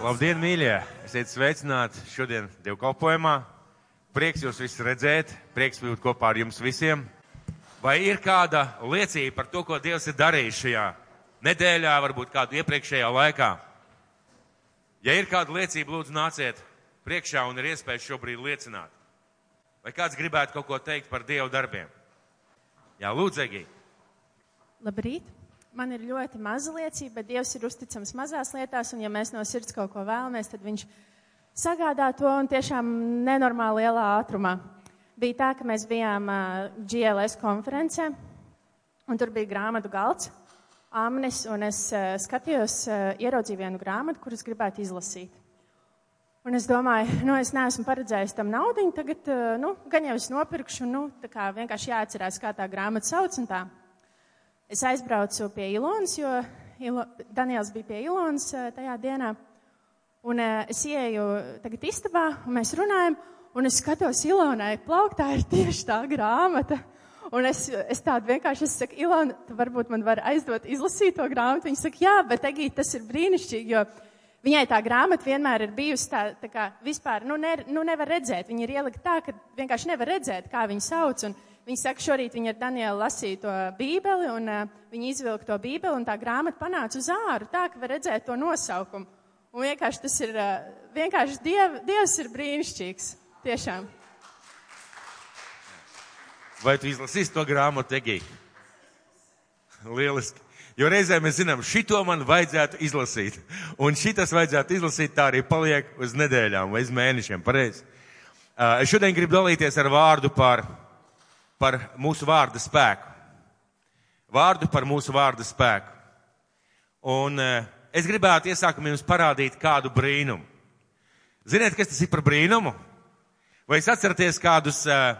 Labdien, mīļie! Esiet sveicināti šodien dievkalpojumā. Prieks jūs visus redzēt, prieks būt kopā ar jums visiem. Vai ir kāda liecība par to, ko Dievs ir darījis šajā nedēļā, varbūt kādu iepriekšējā laikā? Ja ir kāda liecība, lūdzu nāciet priekšā un ir iespēja šobrīd liecināt. Vai kāds gribētu kaut ko teikt par Dievu darbiem? Jā, lūdzu, Egī. Labrīt! Man ir ļoti maza liecība, bet Dievs ir uzticams mazās lietās, un ja mēs no sirds kaut ko vēlamies, tad Viņš sagādā to un tiešām nenormāli lielā ātrumā. Bija tā, ka mēs bijām uh, GLS konferencē, un tur bija grāmatu galds, amnes, un es uh, skatījos, uh, ieraudzīju vienu grāmatu, kuras gribētu izlasīt. Un es domāju, nu, es neesmu paredzējis tam naudu, tagad, nu, gan jau es nopirkšu, nu, tā kā vienkārši jāatcerās, kā tā grāmata sauc un tā. Es aizbraucu pie Ilonas, jo Ilo, Daniels bija pie Ilonas uh, tajā dienā. Un uh, es ieeju tagad istabā, un mēs runājam, un es skatos Ilonai plauktā ir tieši tā grāmata. Un es, es tādu vienkārši es saku, Ilona, tu varbūt man var aizdot izlasīt to grāmatu. Viņa saka, jā, bet Egīt, tas ir brīnišķīgi, jo viņai tā grāmata vienmēr ir bijusi tā, tā kā vispār, nu, ne, nu nevar redzēt. Viņa ir ielikt tā, ka vienkārši nevar redzēt, kā viņa sauc. Un viņa saka, šorīt viņa ar Danielu lasīja to bībeli, un uh, viņa izvilka to bībeli, un tā grāmata panāca uz āru, tā, ka var redzēt to nosaukumu. Un vienkārši tas ir, uh, vienkārši diev, Dievs ir brīnišķīgs. Tiešām. Vai tu izlasīsi to grāmatu, Egī? Lieliski. Jo reizē mēs zinām, šito man vajadzētu izlasīt. Un šitas vajadzētu izlasīt, tā arī paliek uz nedēļām vai uz mēnešiem. Pareizi. Uh, šodien gribu dalīties ar vārdu par, par mūsu vārda spēku. Vārdu par mūsu vārda spēku. Un uh, es gribētu iesākumā jums parādīt kādu brīnumu. Ziniet, kas tas ir par brīnumu? Vai es atceraties kādus uh,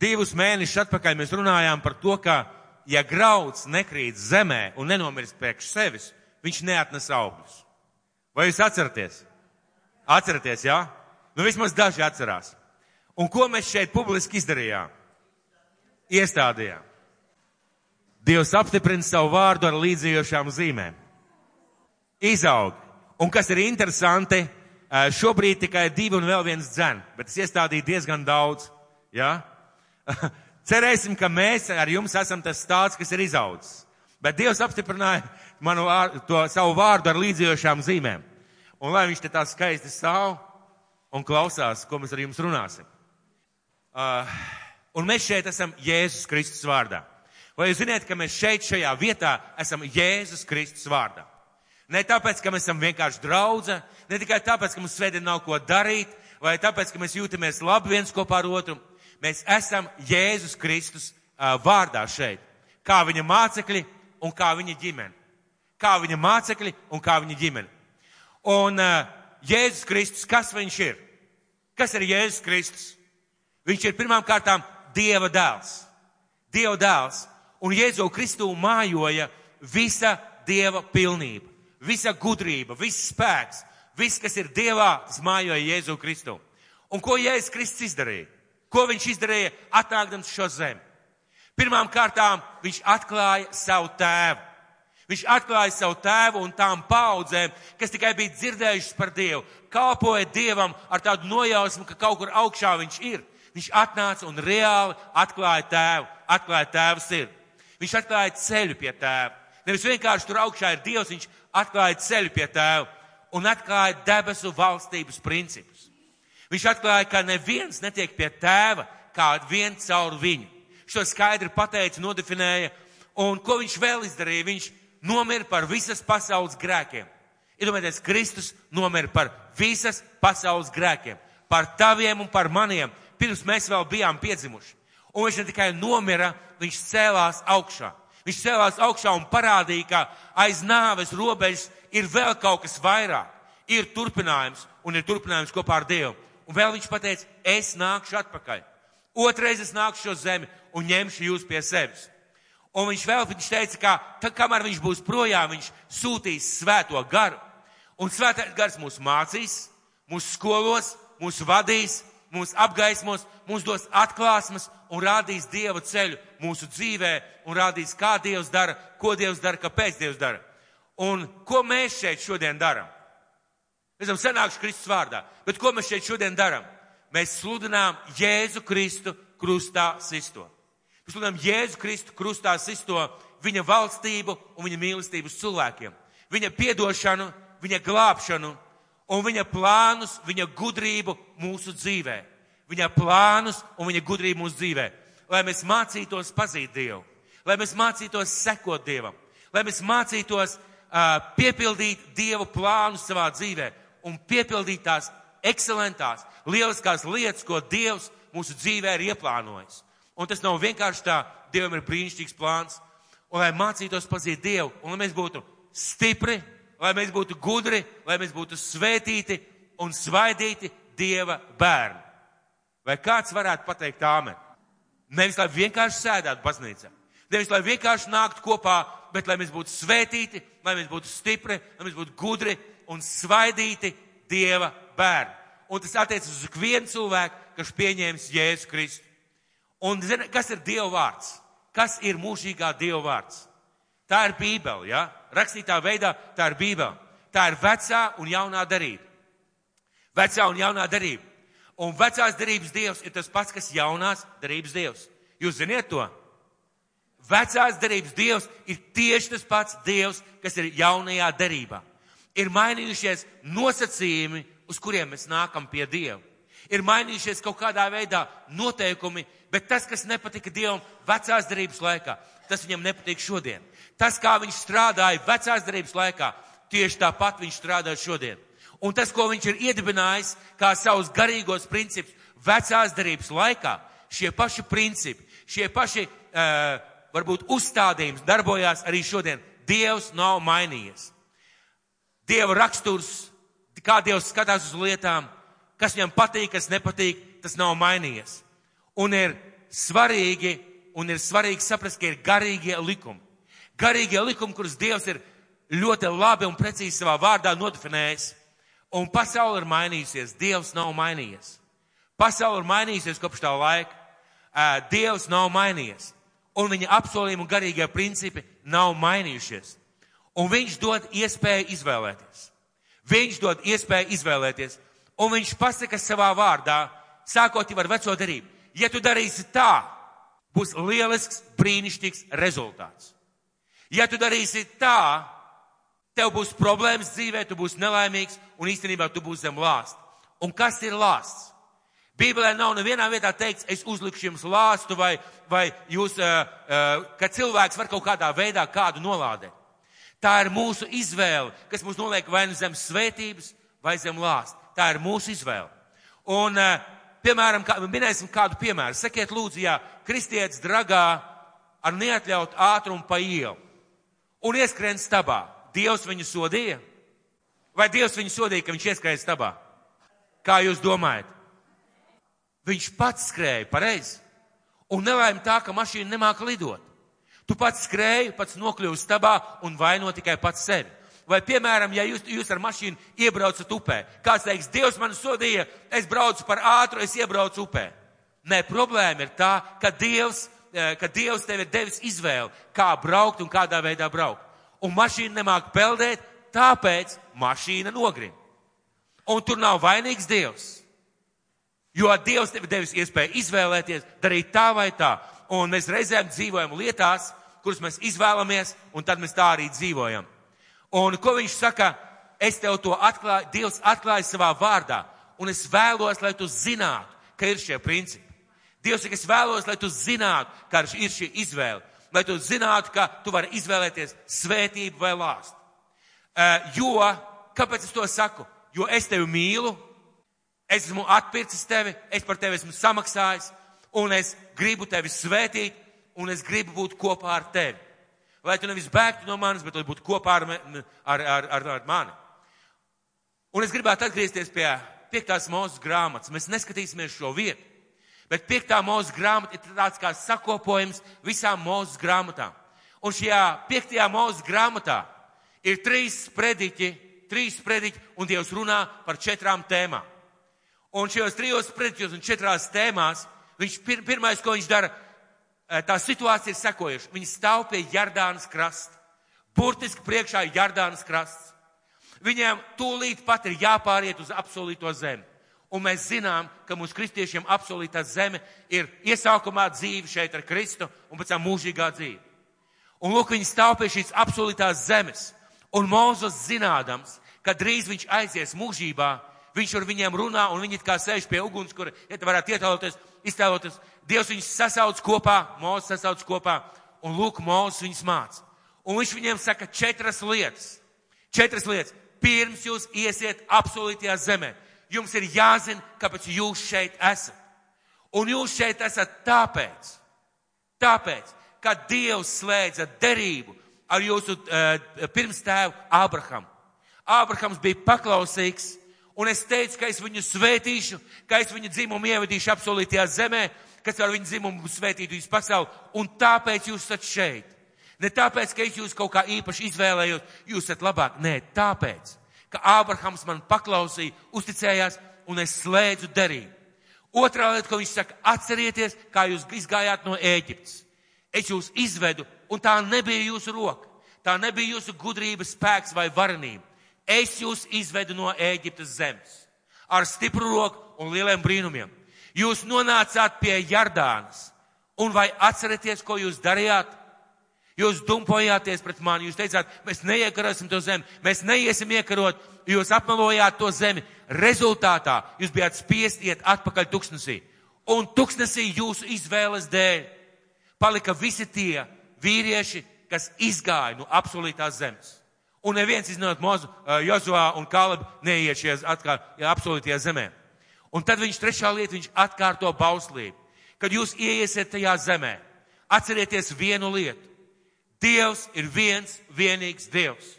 divus mēnešus atpakaļ mēs runājām par to, ka, ja grauds nekrīt zemē un nenomirst priekš sevis, viņš neatnes augļus. Vai jūs atceraties? Atceraties, jā? Nu, vismaz daži atcerās. Un ko mēs šeit publiski izdarījām? Iestādījām. Dievs apstiprina savu vārdu ar līdzējošām zīmēm. Izaug. Un kas ir interesanti, šobrīd tikai divi un vēl viens dzen, bet es iestādīju diezgan daudz. Ja? Cerēsim, ka mēs ar jums esam tas stāsts, kas ir izaudzis. Bet Dievs apstiprināja manu to savu vārdu ar līdzējošām zīmēm. Un lai viņš te tā skaisti stāv un klausās, ko mēs ar jums runāsim. Uh, un mēs šeit esam Jēzus Kristus vārdā. Vai jūs zināt, ka mēs šeit, šajā vietā, esam Jēzus Kristus vārdā? Ne tāpēc, ka mēs esam vienkārši draudze, ne tikai tāpēc, ka mums svētdien nav ko darīt, vai tāpēc, ka mēs jūtamies labi viens kopā ar otru. Mēs esam Jēzus Kristus vārdā šeit, kā viņa mācekļi un kā viņa ģimene. Kā viņa mācekļi un kā viņa ģimene. Un uh, Jēzus Kristus, kas viņš ir? Kas ir Jēzus Kristus? Viņš ir pirmām kārtām Dieva dēls. Dieva dēls. Un Jēzu Kristu mājoja visa Dieva pilnība visa gudrība, viss spēks, viss, kas ir Dievā, mājoja Jēzu Kristu. Un ko Jēzus Kristus izdarīja? Ko viņš izdarīja atnākdams šo zemi? Pirmām kārtām viņš atklāja savu tēvu. Viņš atklāja savu tēvu un tām paudzēm, kas tikai bija dzirdējušas par Dievu, kalpoja Dievam ar tādu nojausmu, ka kaut kur augšā viņš ir. Viņš atnāca un reāli atklāja tēvu, atklāja tēvu sirdi. Viņš atklāja ceļu pie tēva. Nevis vienkārši tur augšā ir Dievs, viņš atklāja ceļu pie tēva un atklāja debesu valstības principus. Viņš atklāja, ka neviens netiek pie tēva kā vien caur viņu. Šo skaidri pateica, nodefinēja, un ko viņš vēl izdarīja? Viņš nomira par visas pasaules grēkiem. Iedomājieties, Kristus nomira par visas pasaules grēkiem, par taviem un par maniem, pirms mēs vēl bijām piedzimuši. Un viņš ne tikai nomira, viņš cēlās augšā. Viņš cēlās augšā un parādīja, ka aiz nāves robežas ir vēl kaut kas vairāk. Ir turpinājums un ir turpinājums kopā ar Dievu. Un vēl viņš pateica, es nākšu atpakaļ. Otrais es nākšu šo zemi un ņemšu jūs pie sevis. Un viņš vēl viņš teica, ka tā, kamēr viņš būs projām, viņš sūtīs svēto garu. Un svētais gars mūs mācīs, mūs skolos, mūs vadīs, mūs apgaismos, mūs dos atklāsmes un rādīs Dieva ceļu mūsu dzīvē un rādīs, kā Dievs dara, ko Dievs dara, kāpēc Dievs dara. Un ko mēs šeit šodien darām? Mēs esam sanākuši Kristus vārdā. Bet ko mēs šeit šodien darām? Mēs sludinām Jēzu Kristu krustā sisto. Mēs sludinām Jēzu Kristu krustā sisto viņa valstību un viņa mīlestību cilvēkiem. Viņa piedošanu, viņa glābšanu un viņa plānus, viņa gudrību mūsu dzīvē. Viņa plānus un viņa gudrību mūsu dzīvē. Lai mēs mācītos pazīt Dievu, lai mēs mācītos sekot Dievam, lai mēs mācītos uh, piepildīt Dievu plānus savā dzīvē un piepildīt tās ekscelentās, lieliskās lietas, ko Dievs mūsu dzīvē ir ieplānojis. Un tas nav vienkārši tā, Dievam ir brīnišķīgs plāns, un lai mācītos pazīt Dievu, un lai mēs būtu stipri, lai mēs būtu gudri, lai mēs būtu svētīti un svaidīti Dieva bērni. Vai kāds varētu pateikt āmen? Nevis, lai vienkārši sēdētu baznīcā, nevis, lai vienkārši nāktu kopā, bet lai mēs būtu svētīti, lai mēs būtu stipri, lai mēs būtu gudri un svaidīti Dieva bērni. Un tas attiecas uz ikvienu cilvēku, kas pieņēmis Jēzu Kristu. Un zina, kas ir Dieva vārds? Kas ir mūžīgā Dieva vārds? Tā ir Bībele, ja? Rakstītā veidā tā ir Bībele. Tā ir vecā un jaunā darība. Vecā un jaunā darība. Un vecās darības Dievs ir tas pats, kas jaunās darības Dievs. Jūs ziniet to? Vecās darības Dievs ir tieši tas pats Dievs, kas ir jaunajā darībā. Ir mainījušies nosacījumi, uz kuriem mēs nākam pie Dieva. Ir mainījušies kaut kādā veidā noteikumi, bet tas, kas nepatika Dievam vecās darības laikā, tas viņam nepatīk šodien. Tas, kā viņš strādāja vecās darības laikā, tieši tāpat viņš strādā šodien. Un tas, ko viņš ir iedibinājis kā savus garīgos principus vecās darības laikā, šie paši principi, šie paši, uh, varbūt, uzstādījums darbojās arī šodien. Dievs nav mainījies. Dieva raksturs, kā Dievs skatās uz lietām, kas viņam patīk, kas nepatīk, tas nav mainījies. Un ir svarīgi, un ir svarīgi saprast, ka ir garīgie likumi. Garīgie likumi, kurus Dievs ir ļoti labi un precīzi savā vārdā nodefinējis. Un pasaule ir mainījusies, Dievs nav mainījies. Pasaule ir mainījusies kopš tā laika. Dievs nav mainījies. Un viņa apsolījumi un garīgie principi nav mainījušies. Un viņš dod iespēju izvēlēties. Viņš dod iespēju izvēlēties. Un viņš pasaka savā vārdā, sākot jau ar veco darību. Ja tu darīsi tā, būs lielisks, brīnišķīgs rezultāts. Ja tu darīsi tā, tev būs problēmas dzīvē, tu būsi nelaimīgs un īstenībā tu būsi zem lāsta. Un kas ir lāsts? Bībelē nav nevienā vietā teikts, es uzlikšu jums lāstu vai, vai jūs, uh, uh, ka cilvēks var kaut kādā veidā kādu nolādēt. Tā ir mūsu izvēle, kas mūs noliek vai nu zem svētības, vai zem lāsta. Tā ir mūsu izvēle. Un, uh, piemēram, kā, minēsim kādu piemēru. Sakiet, lūdzu, ja kristietis dragā ar neatļautu ātrumu pa ielu un ieskrien stabā, Dievs viņu sodīja? Vai Dievs viņu sodīja, ka viņš ieskrēja stabā? Kā jūs domājat? Viņš pats skrēja pareizi. Un nelaime tā, ka mašīna nemāka lidot. Tu pats skrēji, pats nokļuvi stabā un vaino tikai pats sevi. Vai, piemēram, ja jūs, jūs ar mašīnu iebraucat upē, kāds teiks, Dievs man sodīja, es braucu par ātru, es iebraucu upē. Nē, problēma ir tā, ka Dievs, ka Dievs tev ir devis izvēli, kā braukt un kādā veidā braukt un mašīna nemāk peldēt, tāpēc mašīna nogrim. Un tur nav vainīgs Dievs. Jo Dievs tev devis iespēju izvēlēties, darīt tā vai tā. Un mēs reizēm dzīvojam lietās, kuras mēs izvēlamies, un tad mēs tā arī dzīvojam. Un ko viņš saka? Es tev to atklāju, Dievs atklāja savā vārdā, un es vēlos, lai tu zinātu, ka ir šie principi. Dievs es vēlos, lai tu zinātu, ka ir šī izvēle lai tu zinātu, ka tu vari izvēlēties svētību vai lāstu. Jo, kāpēc es to saku? Jo es tevi mīlu, es esmu atpircis tevi, es par tevi esmu samaksājis, un es gribu tevi svētīt, un es gribu būt kopā ar tevi. Lai tu nevis bēgtu no manis, bet lai būtu kopā ar, ar, ar, ar, ar mani. Un es gribētu atgriezties pie piektās mūzes grāmatas. Mēs neskatīsimies šo vietu. Bet piektā mūzes grāmata ir tāds kā sakopojums visām mūzes grāmatām. Un šajā piektajā mūzes grāmatā ir trīs sprediķi, trīs sprediķi, un Dievs runā par četrām tēmām. Un šajos trijos sprediķos un četrās tēmās, viņš pir, pirmais, ko viņš dara, eh, tā situācija ir sekojuša. Viņi stāv pie Jardānas krasta. Burtiski priekšā ir Jardānas krasts. Viņiem tūlīt pat ir jāpāriet uz apsolīto zemi. Un mēs zinām, ka mūsu kristiešiem apsolītā zeme ir iesākumā dzīve šeit ar Kristu un pēc tam mūžīgā dzīve. Un lūk, viņi stāv pie šīs apsolītās zemes. Un Mūzes zinādams, ka drīz viņš aizies mūžībā, viņš ar viņiem runā un viņi kā sēž pie uguns, kur, ja te varētu ietēloties, iztēloties, Dievs viņus sasauc kopā, Mūzes sasauc kopā un lūk, Mūzes viņus māca. Un viņš viņiem saka četras lietas. Četras lietas. Pirms jūs iesiet apsolītajā zemē jums ir jāzina, kāpēc jūs šeit esat. Un jūs šeit esat tāpēc, tāpēc, ka Dievs slēdza derību ar jūsu uh, pirmstēvu Ābrahamu. Ābrahams bija paklausīgs, un es teicu, ka es viņu svētīšu, ka es viņu dzimumu ievadīšu apsolītajā zemē, kas ar viņu dzimumu svētītu visu pasauli, un tāpēc jūs esat šeit. Ne tāpēc, ka es jūs kaut kā īpaši izvēlējos, jūs esat labāk. Nē, tāpēc, ka Ābrahams man paklausīja, uzticējās un es slēdzu derību. Otrā lieta, ko viņš saka, atcerieties, kā jūs izgājāt no Ēģiptes. Es jūs izvedu, un tā nebija jūsu roka. Tā nebija jūsu gudrības spēks vai varenība. Es jūs izvedu no Ēģiptes zemes ar stipru roku un lieliem brīnumiem. Jūs nonācāt pie Jardānas. Un vai atcerieties, ko jūs darījāt? Jūs dumpojāties pret mani, jūs teicāt, mēs neiekarosim to zemi, mēs neiesim iekarot, jūs apmelojāt to zemi. Rezultātā jūs bijāt spiest iet atpakaļ tuksnesī. Un tuksnesī jūsu izvēles dēļ palika visi tie vīrieši, kas izgāja no absolūtās zemes. Un neviens iznāca Mozu, Jozuvā un Kaleb neiet šajā atkal, ja, absolūtajā zemē. Un tad viņš trešā lieta, viņš atkārto bauslību. Kad jūs ieiesiet tajā zemē, atcerieties vienu lietu. Dievs ir viens, vienīgs Dievs.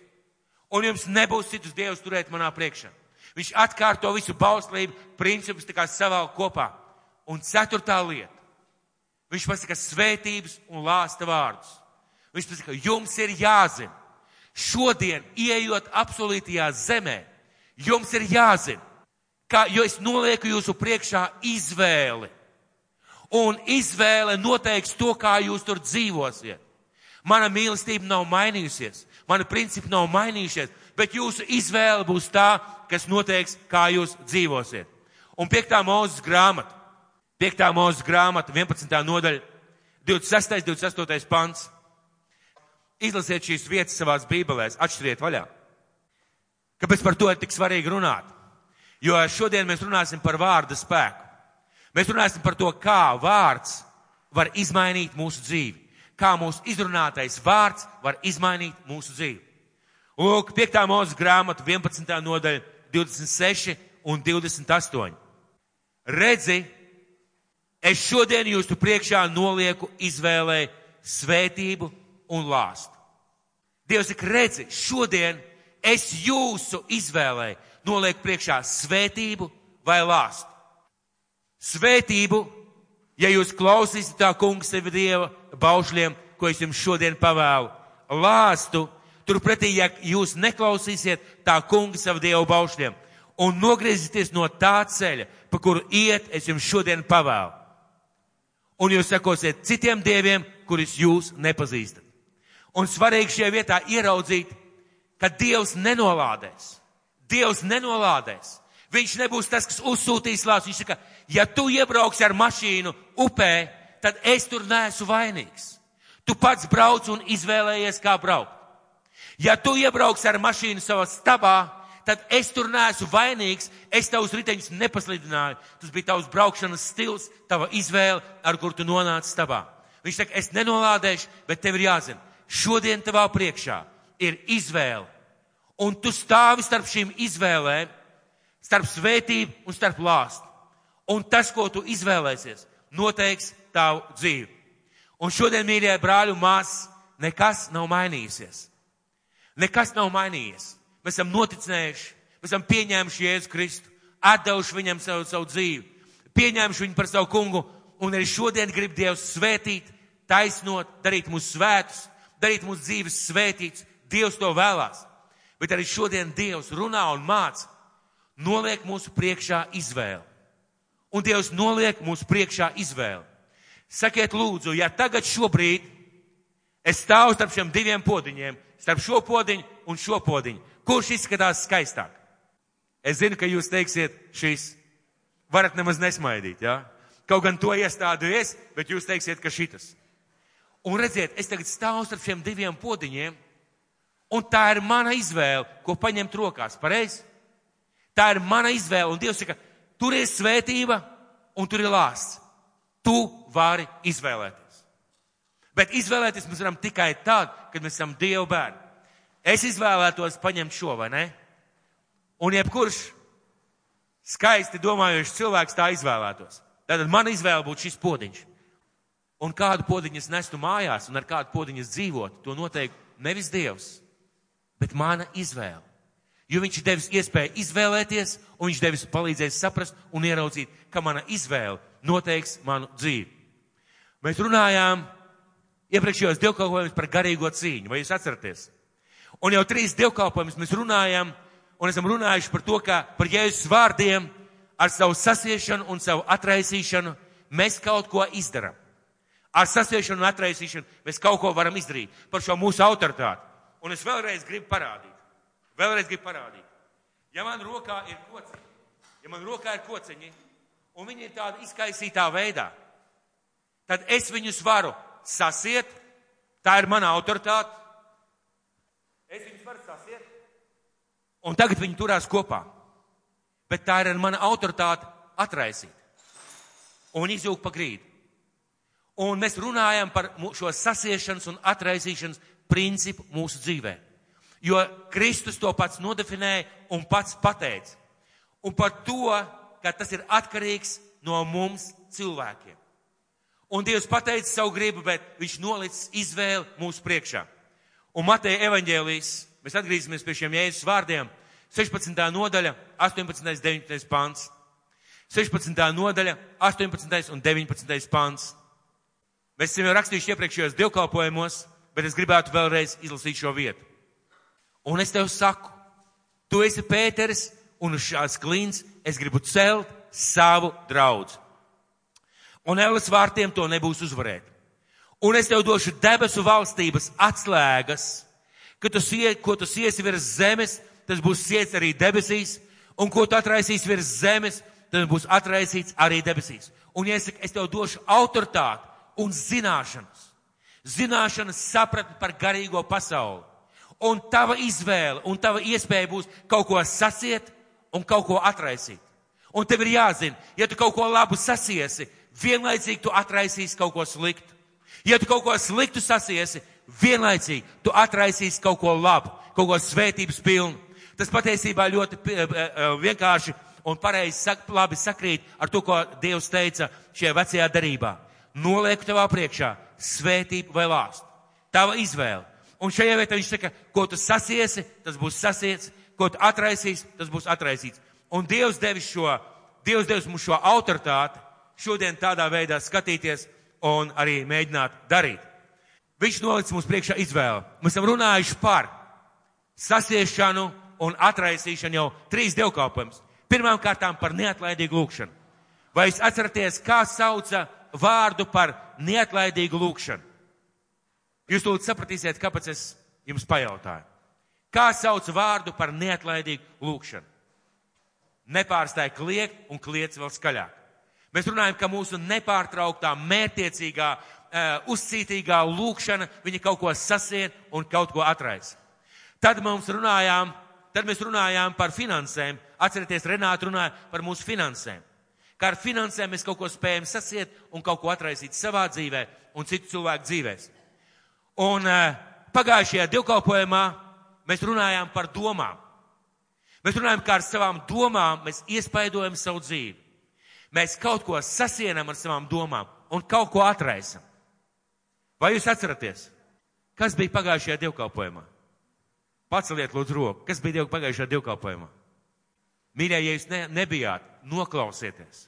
Un jums nebūs citus Dievus turēt manā priekšā. Viņš atkārto visu bauslību, principus tā kā savā kopā. Un ceturtā lieta. Viņš pasaka svētības un lāsta vārdus. Viņš pasaka, jums ir jāzina. Šodien, ieejot absolūtajā zemē, jums ir jāzina, ka, jo es nolieku jūsu priekšā izvēli. Un izvēle noteiks to, kā jūs tur dzīvosiet. Mana mīlestība nav mainījusies, mana principi nav mainījušies, bet jūsu izvēle būs tā, kas noteiks, kā jūs dzīvosiet. Un piektā mūzes grāmata, piektā mūzes grāmata, 11. nodaļa, 26. 28. pants. Izlasiet šīs vietas savās bībelēs, atšķiriet vaļā. Kāpēc par to ir tik svarīgi runāt? Jo šodien mēs runāsim par vārda spēku. Mēs runāsim par to, kā vārds var izmainīt mūsu dzīvi kā mūsu izrunātais vārds var izmainīt mūsu dzīvi. Lūk, 5. mūzes grāmata, 11. nodaļa, 26 un 28. Redzi, es šodien jūsu priekšā nolieku izvēlē svētību un lāstu. Dievs saka, redzi, šodien es jūsu izvēlē nolieku priekšā svētību vai lāstu. Svētību Ja jūs klausīsiet tā kungs sevi Dieva baušļiem, ko es jums šodien pavēlu, lāstu, turpretī, ja jūs neklausīsiet tā kunga savu Dievu baušļiem un nogriezieties no tā ceļa, pa kuru iet, es jums šodien pavēlu. Un jūs sekosiet citiem dieviem, kurus jūs nepazīstat. Un svarīgi šajā vietā ieraudzīt, ka Dievs nenolādēs. Dievs nenolādēs. Viņš nebūs tas, kas uzsūtīs lāstu. Viņš saka, ja tu iebrauksi ar mašīnu upē, tad es tur neesmu vainīgs. Tu pats brauc un izvēlējies, kā braukt. Ja tu iebrauksi ar mašīnu savā stabā, tad es tur neesmu vainīgs, es tavus riteņus nepaslidināju. Tas bija tavs braukšanas stils, tava izvēle, ar kur tu nonāci stabā. Viņš saka, es nenolādēšu, bet tev ir jāzina, šodien tavā priekšā ir izvēle. Un tu stāvi starp šīm izvēlēm, starp svētību un starp lāstu. Un tas, ko tu izvēlēsies, noteiks tavu dzīvi. Un šodien, mīļie brāļi un māsas, nekas nav mainījies. Nekas nav mainījies. Mēs esam noticējuši, mēs esam pieņēmuši Jēzu Kristu, atdevuši viņam savu, savu dzīvi, pieņēmuši viņu par savu kungu, un arī šodien grib Dievs svētīt, taisnot, darīt mūsu svētus, darīt mūsu dzīves svētīts. Dievs to vēlās. Bet arī šodien Dievs runā un māca noliek mūsu priekšā izvēli. Un Dievs noliek mūsu priekšā izvēli. Sakiet lūdzu, ja tagad šobrīd es stāvu starp šiem diviem podiņiem, starp šo podziņu un šo podziņu. Kurš izskatās skaistāk? Es zinu, ka jūs teiksiet, šīs varat nemaz nesmaidīt, jā? Ja? Kaut gan to iestādu es, bet jūs teiksiet, ka šitas. Un redziet, es tagad stāvu starp šiem diviem podziņiem, un tā ir mana izvēle, ko paņemt rokās, pareizi? Tā ir mana izvēle, un Dievs saka, tur ir svētība, un tur ir lāsts. Tu vari izvēlēties. Bet izvēlēties mēs varam tikai tad, kad mēs esam Dieva bērni. Es izvēlētos paņemt šo, vai ne? Un jebkurš skaisti domājošs cilvēks tā izvēlētos. Tātad mana izvēle būtu šis podziņš. Un kādu podziņu es nestu mājās un ar kādu podziņu es dzīvotu, to noteikti nevis Dievs, bet mana izvēle. Jo viņš ir devis iespēju izvēlēties, un viņš devis palīdzējis saprast un ieraudzīt, ka mana izvēle noteiks manu dzīvi. Mēs runājām iepriekšējos dievkalpojumus par garīgo cīņu, vai jūs atceraties? Un jau trīs dievkalpojumus mēs runājām, un esam runājuši par to, ka par Jēzus vārdiem ar savu sasiešanu un savu atraisīšanu mēs kaut ko izdarām. Ar sasiešanu un atraisīšanu mēs kaut ko varam izdarīt par šo mūsu autoritāti. Un es vēlreiz gribu parādīt. Vēlreiz gribu parādīt. Ja man rokā ir kociņi, ja man rokā ir kociņi, un viņi ir tāda izkaisītā veidā, tad es viņus varu sasiet, tā ir mana autoritāte. Es viņus varu sasiet, un tagad viņi turās kopā. Bet tā ir mana autoritāte atraisīt un izjūgt pa grīdu. Un mēs runājam par šo sasiešanas un atraisīšanas principu mūsu dzīvē. Jo Kristus to pats nodefinēja un pats pateica. Un par to, ka tas ir atkarīgs no mums cilvēkiem. Un Dievs pateica savu gribu, bet viņš nolicis izvēli mūsu priekšā. Un Mateja evaņģēlijas, mēs atgriezīsimies pie šiem Jēzus vārdiem, 16. nodaļa, 18. 19. pants. 16. nodaļa, 18. un 19. pants. Mēs esam jau rakstījuši iepriekšējos dievkalpojumos, bet es gribētu vēlreiz izlasīt šo vietu. Un es tev saku, tu esi Pēteris, un uz šās klīns es gribu celt savu draudzu. Un Ēlas vārtiem to nebūs uzvarēt. Un es tev došu debesu valstības atslēgas, ka tu sie, ko tu siesi virs zemes, tas būs siets arī debesīs, un ko tu atraisīsi virs zemes, tas būs atraisīts arī debesīs. Un saku, es tev došu autoritāti un zināšanas, zināšanas sapratni par garīgo pasauli, un tava izvēle un tava iespēja būs kaut ko sasiet un kaut ko atraisīt. Un tev ir jāzina, ja tu kaut ko labu sasiesi, vienlaicīgi tu atraisīsi kaut ko sliktu. Ja tu kaut ko sliktu sasiesi, vienlaicīgi tu atraisīsi kaut ko labu, kaut ko svētības pilnu. Tas patiesībā ļoti eh, eh, vienkārši un pareizi labi sakrīt ar to, ko Dievs teica šajā vecajā darībā. Nolieku tevā priekšā svētību vai lāstu. Tava izvēle. Un šajā vietā viņš saka, ko tu sasiesi, tas būs sasiets, ko tu atraisīsi, tas būs atraisīts. Un Dievs devis šo, Dievs devis mums šo autoritāti šodien tādā veidā skatīties un arī mēģināt darīt. Viņš nolicis mums priekšā izvēli. Mēs esam runājuši par sasiešanu un atraisīšanu jau trīs dievkalpojumus. Pirmām kārtām par neatlaidīgu lūkšanu. Vai jūs atceraties, kā sauca vārdu par neatlaidīgu lūkšanu? Jūs lūdzu sapratīsiet, kāpēc es jums pajautāju. Kā sauc vārdu par neatlaidīgu lūkšanu? Nepārstāj kliegt un kliec vēl skaļāk. Mēs runājam, ka mūsu nepārtrauktā, mērtiecīgā, uh, uzcītīgā lūkšana, viņa kaut ko sasien un kaut ko atraisa. Tad mums runājām, tad mēs runājām par finansēm. Atcerieties, Renāta runāja par mūsu finansēm. Kā ar finansēm mēs kaut ko spējam sasiet un kaut ko atraisīt savā dzīvē un citu cilvēku dzīvēs. Un uh, pagājušajā divkalpojumā mēs runājām par domām. Mēs runājam, kā ar savām domām mēs iespaidojam savu dzīvi. Mēs kaut ko sasienam ar savām domām un kaut ko atraisam. Vai jūs atceraties, kas bija pagājušajā divkalpojumā? Paceliet lūdzu roku. Kas bija pagājušajā divkalpojumā? Mīļie, ja jūs ne, nebijāt, noklausieties.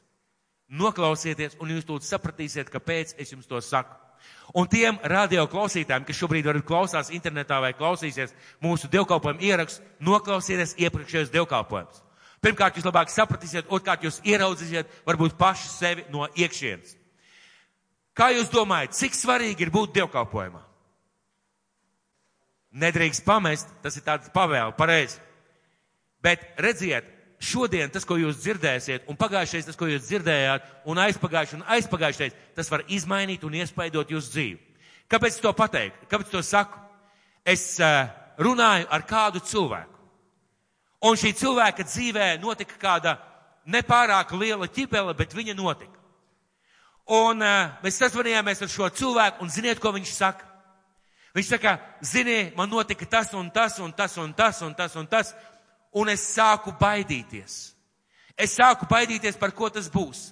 Noklausieties, un jūs lūdzu sapratīsiet, kāpēc es jums to saku. Un tiem radio klausītājiem, kas šobrīd varbūt klausās internetā vai klausīsies mūsu dievkalpojumu ierakstu, noklausieties iepriekšējos dievkalpojumus. Pirmkārt, jūs labāk sapratīsiet, otrkārt, jūs ieraudzīsiet varbūt paši sevi no iekšienes. Kā jūs domājat, cik svarīgi ir būt dievkalpojumā? nedrīkst pamest, tas ir tāds pavēle, pareizi. Bet redziet, šodien tas, ko jūs dzirdēsiet, un pagājušais tas, ko jūs dzirdējāt, un aizpagājušais, un aizpagājušais, tas var izmainīt un iespaidot jūsu dzīvi. Kāpēc to pateiktu? Kāpēc to saku? Es uh, runāju ar kādu cilvēku. Un šī cilvēka dzīvē notika kāda nepārāk liela ķipele, bet viņa notika. Un uh, mēs sazvanījāmies ar šo cilvēku, un ziniet, ko viņš saka? Viņš saka, zini, man notika tas un tas un tas un tas un tas un tas, un es sāku baidīties. Es sāku baidīties, par ko tas būs.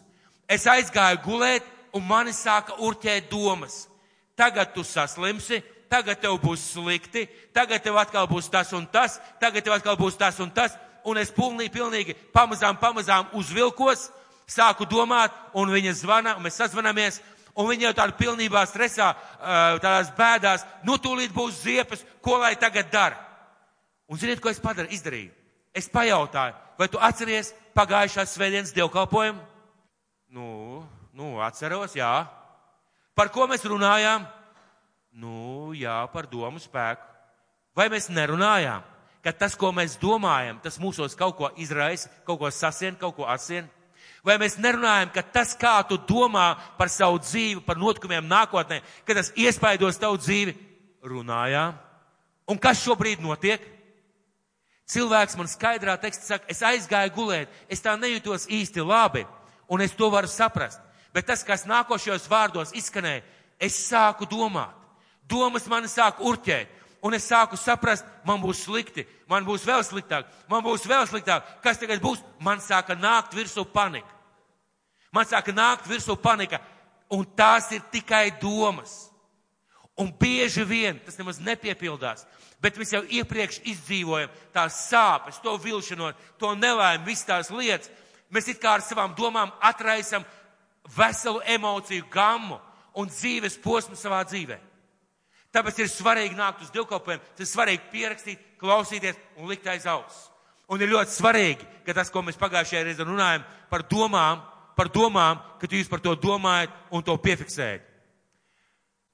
Es aizgāju gulēt, un mani sāka urķēt domas. Tagad tu saslimsi, tagad tev būs slikti, tagad tev atkal būs tas un tas, tagad tev atkal būs tas un tas, un es pilnīgi, pilnīgi pamazām, pamazām uzvilkos, sāku domāt, un viņa zvana, un mēs sazvanamies, un viņi jau tādu pilnībā stresā, tādās bēdās, nu tūlīt būs ziepes, ko lai tagad dara. Un ziniet, ko es padaru, izdarīju? Es pajautāju, vai tu atceries pagājušās svētdienas dievkalpojumu? Nu, nu, atceros, jā. Par ko mēs runājām? Nu, jā, par domu spēku. Vai mēs nerunājām, ka tas, ko mēs domājam, tas mūsos kaut ko izraisa, kaut ko sasien, kaut ko asien? Vai mēs nerunājam, ka tas, kā tu domā par savu dzīvi, par notikumiem nākotnē, ka tas iespaidos tavu dzīvi, runājām? Un kas šobrīd notiek? Cilvēks man skaidrā tekstā saka, es aizgāju gulēt, es tā nejūtos īsti labi, un es to varu saprast. Bet tas, kas nākošajos vārdos izskanēja, es sāku domāt. Domas mani sāk urķēt, un es sāku saprast, man būs slikti, man būs vēl sliktāk, man būs vēl sliktāk. Kas tagad būs? Man sāka nākt virsū panika. Man sāka nākt virsū panika, un tās ir tikai domas. Un bieži vien tas nemaz nepiepildās, bet mēs jau iepriekš izdzīvojam tās sāpes, to vilšanos, to nelaimi, visas tās lietas. Mēs it kā ar savām domām atraisam veselu emociju gammu un dzīves posmu savā dzīvē. Tāpēc ir svarīgi nākt uz divkopiem, tas ir svarīgi pierakstīt, klausīties un likt aiz auss. Un ir ļoti svarīgi, ka tas, ko mēs pagājušajā reizē runājam par domām, par domām, ka jūs par to domājat un to piefiksējat.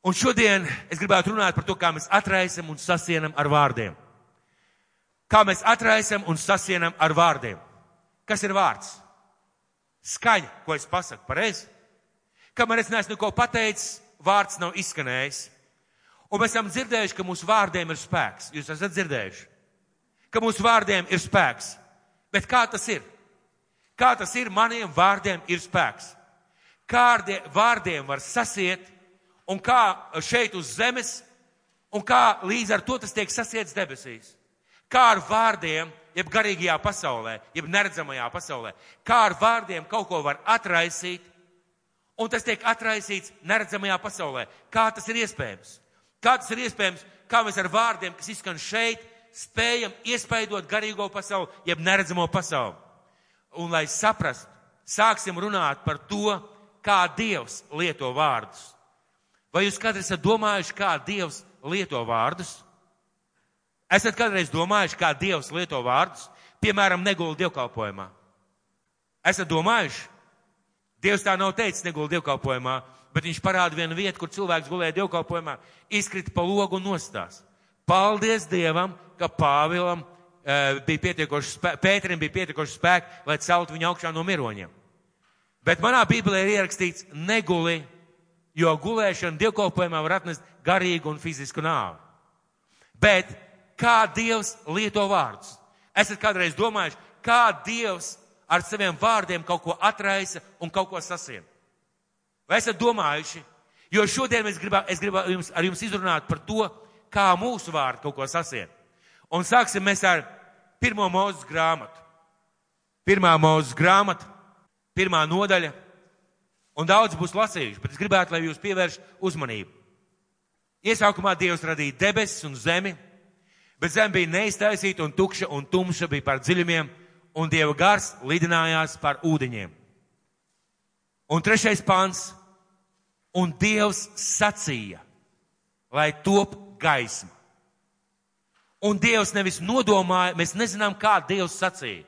Un šodien es gribētu runāt par to, kā mēs atraisam un sasienam ar vārdiem. Kā mēs atraisam un sasienam ar vārdiem. Kas ir vārds? Skaņa, ko es pasaku, pareizi? Kamēr es neesmu neko pateicis, vārds nav izskanējis. Un mēs esam dzirdējuši, ka mūsu vārdiem ir spēks. Jūs esat dzirdējuši, ka mūsu vārdiem ir spēks. Bet kā tas ir? Kā tas ir, maniem vārdiem ir spēks. Kārdie vārdiem var sasiet, un kā šeit uz zemes, un kā līdz ar to tas tiek sasiets debesīs. Kā ar vārdiem, jeb garīgajā pasaulē, jeb neredzamajā pasaulē, kā ar vārdiem kaut ko var atraisīt, un tas tiek atraisīts neredzamajā pasaulē. Kā tas ir iespējams? Kā tas ir iespējams, kā mēs ar vārdiem, kas izskan šeit, spējam iespaidot garīgo pasauli, jeb neredzamo pasauli. Un lai saprastu, sāksim runāt par to, kā Dievs lieto vārdus. Vai jūs kādreiz esat domājuši, kā Dievs lieto vārdus? Esat kādreiz domājuši, kā Dievs lieto vārdus? Piemēram, negulda dievkalpojumā. Esat domājuši? Dievs tā nav teicis negulda dievkalpojumā, bet viņš parāda vienu vietu, kur cilvēks gulēja dievkalpojumā, izkrita pa logu un nostās. Paldies Dievam, ka Pāvilam e, bija pietiekoši spēki, Pēterim bija pietiekoši spēki, lai celtu viņu augšā no miroņiem. Bet manā Bībelē ir ierakstīts neguli, jo gulēšana dievkalpojumā var atnest garīgu un fizisku nāvi. Bet kā Dievs lieto vārdus? Esat kādreiz domājuši, kā Dievs ar saviem vārdiem kaut ko atraisa un kaut ko sasien? Vai esat domājuši? Jo šodien es gribu, es gribu jums, ar jums izrunāt par to, kā mūsu vārdi kaut ko sasien. Un sāksim mēs ar pirmo mūzes grāmatu. Pirmā mūzes grāmata, pirmā nodaļa. Un daudz būs lasījuši, bet es gribētu, lai jūs pievērš uzmanību. Iesākumā Dievs radīja debesis un zemi, bet zeme bija neiztaisīta un tukša un tumša bija par dziļumiem, un Dieva gars lidinājās par ūdeņiem. Un trešais pāns. Un Dievs sacīja, lai top gaisma. Un Dievs nevis nodomāja, mēs nezinām, kā Dievs sacīja.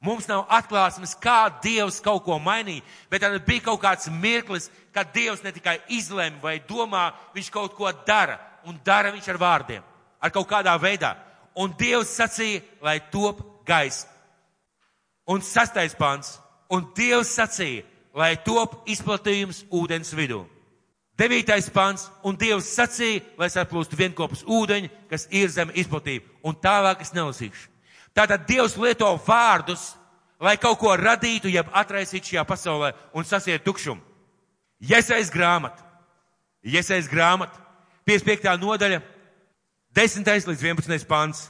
Mums nav atklāsmes, kā Dievs kaut ko mainīja, bet tad bija kaut kāds mirklis, kad Dievs ne tikai izlēma vai domā, viņš kaut ko dara, un dara viņš ar vārdiem. ar kaut kādā veidā. Un Dievs sacīja, lai top gaisa. Un sastais pants. Un Dievs sacīja, lai top izplatījums ūdens vidū. Devītais pants, un Dievs sacīja, lai saplūst vienkopus ūdeņi, kas ir zem izplatība, un tālāk es nelasīšu. Tātad Dievs lieto vārdus, lai kaut ko radītu, jeb atraisītu šajā pasaulē un sasiet tukšumu. Iesais grāmata, iesais grāmata, 55. nodaļa, 10. līdz 11. pants.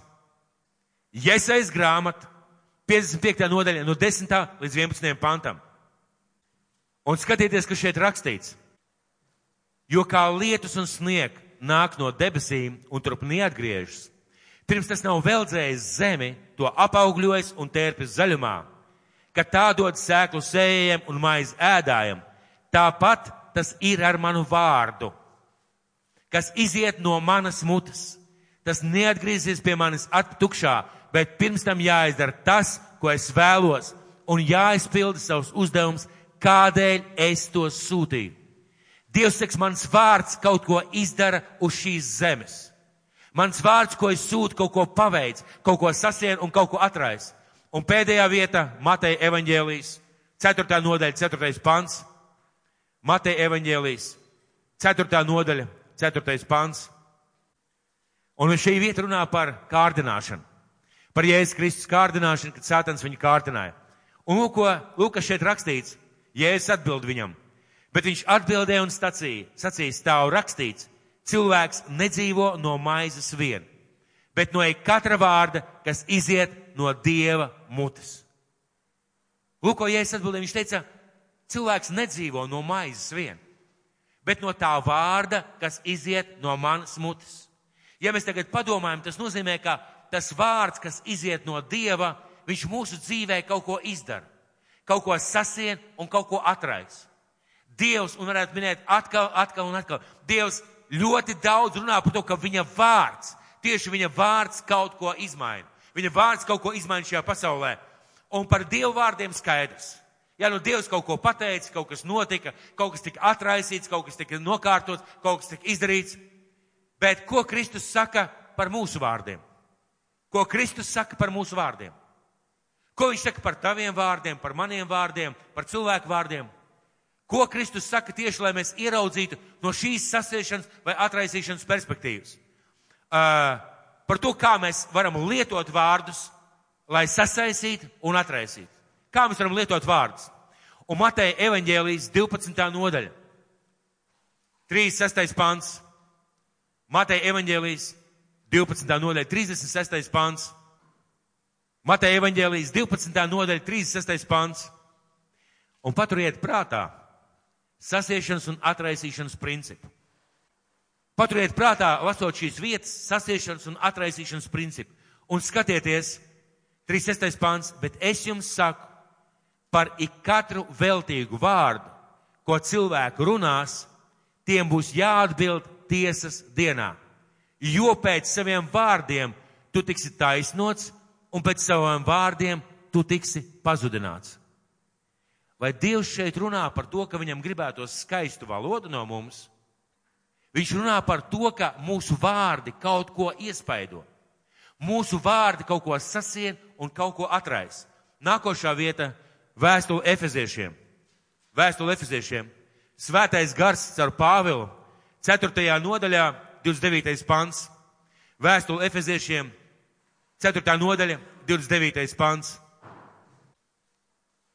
Iesais grāmata, 55. nodaļa, no 10. līdz 11. pantam. Un skatieties, kas šeit rakstīts. Jo kā lietus un snieg nāk no debesīm un turp neatgriežas, pirms tas nav veldzējis zemi, to apaugļojis un tērpis zaļumā, ka tā dod sēklu sējiem un maizi ēdājiem, tāpat tas ir ar manu vārdu, kas iziet no manas mutes. Tas neatgriezīsies pie manis attukšā, bet pirms tam jāizdara tas, ko es vēlos, un jāizpilda savus uzdevumus, kādēļ es to sūtīju. Dievs saka, mans vārds kaut ko izdara uz šīs zemes. Mans vārds, ko es sūtu, kaut ko paveic, kaut ko sasien un kaut ko atrais. Un pēdējā vieta - Mateja evaņģēlijas, 4. nodaļa, 4. pants. Mateja evaņģēlijas, 4. nodaļa, 4. pants. Un šī vieta runā par kārdināšanu. Par Jēzus Kristus kārdināšanu, kad Sātans viņu kārdināja. Un lūk, ko Lūkas šeit rakstīts. Jēzus atbild viņam. Bet viņš atbildēja un sacīja, sacīja stāv rakstīts, cilvēks nedzīvo no maizes vien, bet no katra vārda, kas iziet no Dieva mutes. Lūk, ko Jēzus atbildēja, viņš teica, cilvēks nedzīvo no maizes vien, bet no tā vārda, kas iziet no manas mutes. Ja mēs tagad padomājam, tas nozīmē, ka tas vārds, kas iziet no Dieva, viņš mūsu dzīvē kaut ko izdara, kaut ko sasien un kaut ko atrais. Dievs, un varētu minēt atkal, atkal un atkal, Dievs ļoti daudz runā par to, ka viņa vārds, tieši viņa vārds kaut ko izmaina. Viņa vārds kaut ko izmaina šajā pasaulē. Un par Dievu vārdiem skaidrs. Ja nu Dievs kaut ko pateica, kaut kas notika, kaut kas tika atraisīts, kaut kas tika nokārtots, kaut kas tika izdarīts. Bet ko Kristus saka par mūsu vārdiem? Ko Kristus saka par mūsu vārdiem? Ko viņš saka par taviem vārdiem, par maniem vārdiem, par cilvēku vārdiem? Ko Kristus saka tieši, lai mēs ieraudzītu no šīs sasiešanas vai atraisīšanas perspektīvas? Uh, par to, kā mēs varam lietot vārdus, lai sasaistītu un atraisītu. Kā mēs varam lietot vārdus? Un Mateja evaņģēlijas 12. nodaļa, 36. pants. Mateja evaņģēlijas 12. nodaļa, 36. pants. Mateja evaņģēlijas 12. nodaļa, 36. pants. Un paturiet prātā, sasiešanas un atraisīšanas principu. Paturiet prātā, lasot šīs vietas, sasiešanas un atraisīšanas principu. Un skatieties, 36. pāns, bet es jums saku, par ikatru veltīgu vārdu, ko cilvēku runās, tiem būs jāatbild tiesas dienā. Jo pēc saviem vārdiem tu tiksi taisnots, un pēc saviem vārdiem tu tiksi pazudināts. Vai Dievs šeit runā par to, ka viņam gribētos skaistu valodu no mums? Viņš runā par to, ka mūsu vārdi kaut ko iespaido. Mūsu vārdi kaut ko sasien un kaut ko atrais. Nākošā vieta - vēstule Efeziešiem. Vēstule Efeziešiem. Svētais gars ar Pāvilu. 4. nodaļā, 29. pants. Vēstule Efeziešiem. 4. nodaļa, 29. pants.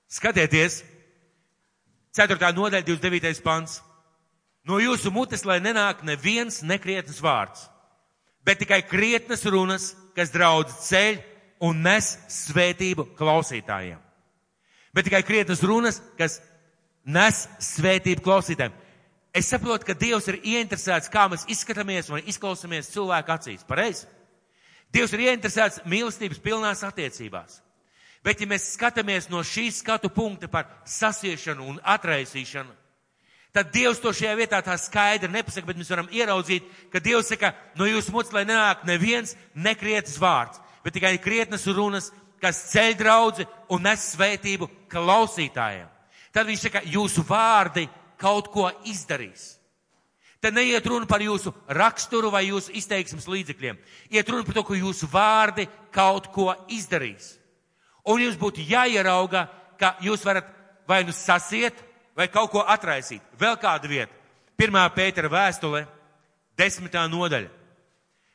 Skatieties, 4. nodaļa, 29. pants. No jūsu mutes, lai nenāk neviens nekrietnes vārds, bet tikai krietnes runas, kas draudz ceļ un nes svētību klausītājiem. Bet tikai krietnes runas, kas nes svētību klausītājiem. Es saprotu, ka Dievs ir ieinteresēts, kā mēs izskatāmies un izklausāmies cilvēku acīs. Pareizi? Dievs ir ieinteresēts mīlestības pilnās attiecībās. Bet, ja mēs skatāmies no šīs skatu punkta par sasiešanu un atraisīšanu, tad Dievs to šajā vietā tā skaidri nepasaka, bet mēs varam ieraudzīt, ka Dievs saka, no jūsu mutes, lai nenāk neviens nekrietas vārds, bet tikai krietnas runas, kas ceļ draudzi un nes svētību klausītājiem. Tad viņš saka, jūsu vārdi kaut ko izdarīs. Te neiet runa par jūsu raksturu vai jūsu izteiksmes līdzekļiem. Iet runa par to, ka jūsu vārdi kaut ko izdarīs. Un jums būtu jāierauga, ka jūs varat vai nu sasiet, vai kaut ko atraisīt. Vēl kāda vieta. Pirmā pētera vēstule, desmitā nodaļa.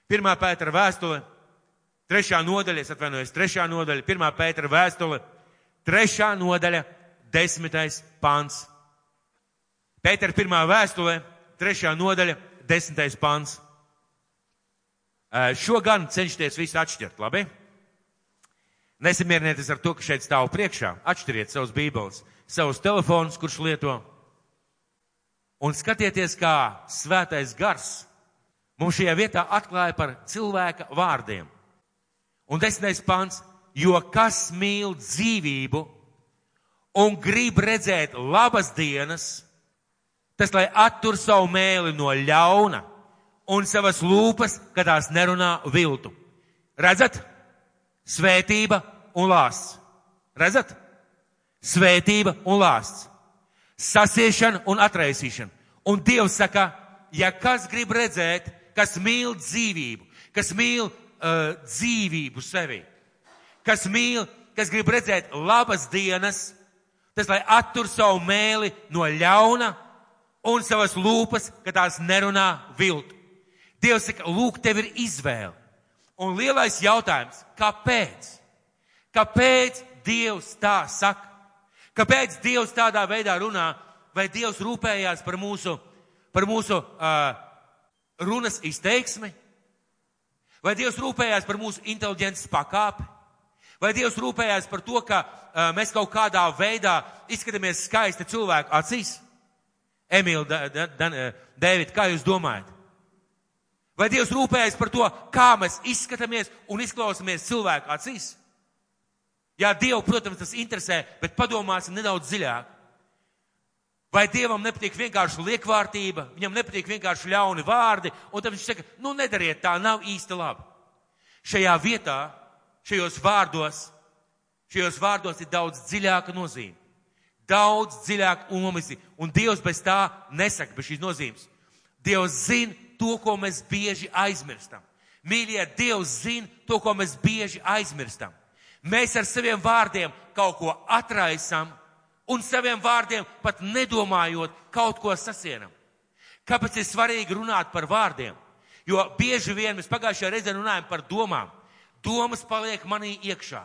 Pirmā pētera vēstule, trešā nodaļa, es atvainojos, trešā nodaļa, pirmā pētera vēstule, trešā nodaļa, desmitais pants. Pētera pirmā vēstule, trešā nodaļa, desmitais pants. Šo gan cenšties visu atšķirt, labi? Nesamierinieties ar to, ka šeit stāv priekšā. Atšķiriet savus bībeles, savus telefonus, kurš lieto. Un skatieties, kā svētais gars mums šajā vietā atklāja par cilvēka vārdiem. Un desmitais pants, jo kas mīl dzīvību un grib redzēt labas dienas, tas lai attur savu mēli no ļauna un savas lūpas, kad tās nerunā viltu. Redzat? Svētība un lāsts. Redzat? Svētība un lāsts. Sasiešana un atraisīšana. Un Dievs saka, ja kas grib redzēt, kas mīl dzīvību, kas mīl uh, dzīvību sevi, kas mīl, kas grib redzēt labas dienas, tas lai attur savu mēli no ļauna un savas lūpas, ka tās nerunā viltu. Dievs saka, lūk, tev ir izvēle. Un lielais jautājums, kāpēc? Kāpēc Dievs tā saka? Kāpēc Dievs tādā veidā runā? Vai Dievs rūpējās par mūsu, par mūsu uh, runas izteiksmi? Vai Dievs rūpējās par mūsu inteliģences pakāpi? Vai Dievs rūpējās par to, ka uh, mēs kaut kādā veidā izskatāmies skaisti cilvēku acīs? Emīl, Dēvid, kā jūs domājat? Vai Dievs rūpējas par to, kā mēs izskatāmies un izklausāmies cilvēku acīs? Jā, Dievu, protams, tas interesē, bet padomāsim nedaudz dziļāk. Vai Dievam nepatīk vienkārši liekvārtība, viņam nepatīk vienkārši ļauni vārdi, un tad viņš saka, nu nedariet tā, nav īsti labi. Šajā vietā, šajos vārdos, šajos vārdos ir daudz dziļāka nozīme. Daudz dziļāka umisli, un Dievs bez tā nesaka, bez šīs nozīmes. Dievs zina, to, ko mēs bieži aizmirstam. Mīļie, Dievs zina to, ko mēs bieži aizmirstam. Mēs ar saviem vārdiem kaut ko atraisam un saviem vārdiem pat nedomājot kaut ko sasienam. Kāpēc ir svarīgi runāt par vārdiem? Jo bieži vien mēs pagājušajā reizē runājam par domām. Domas paliek manī iekšā.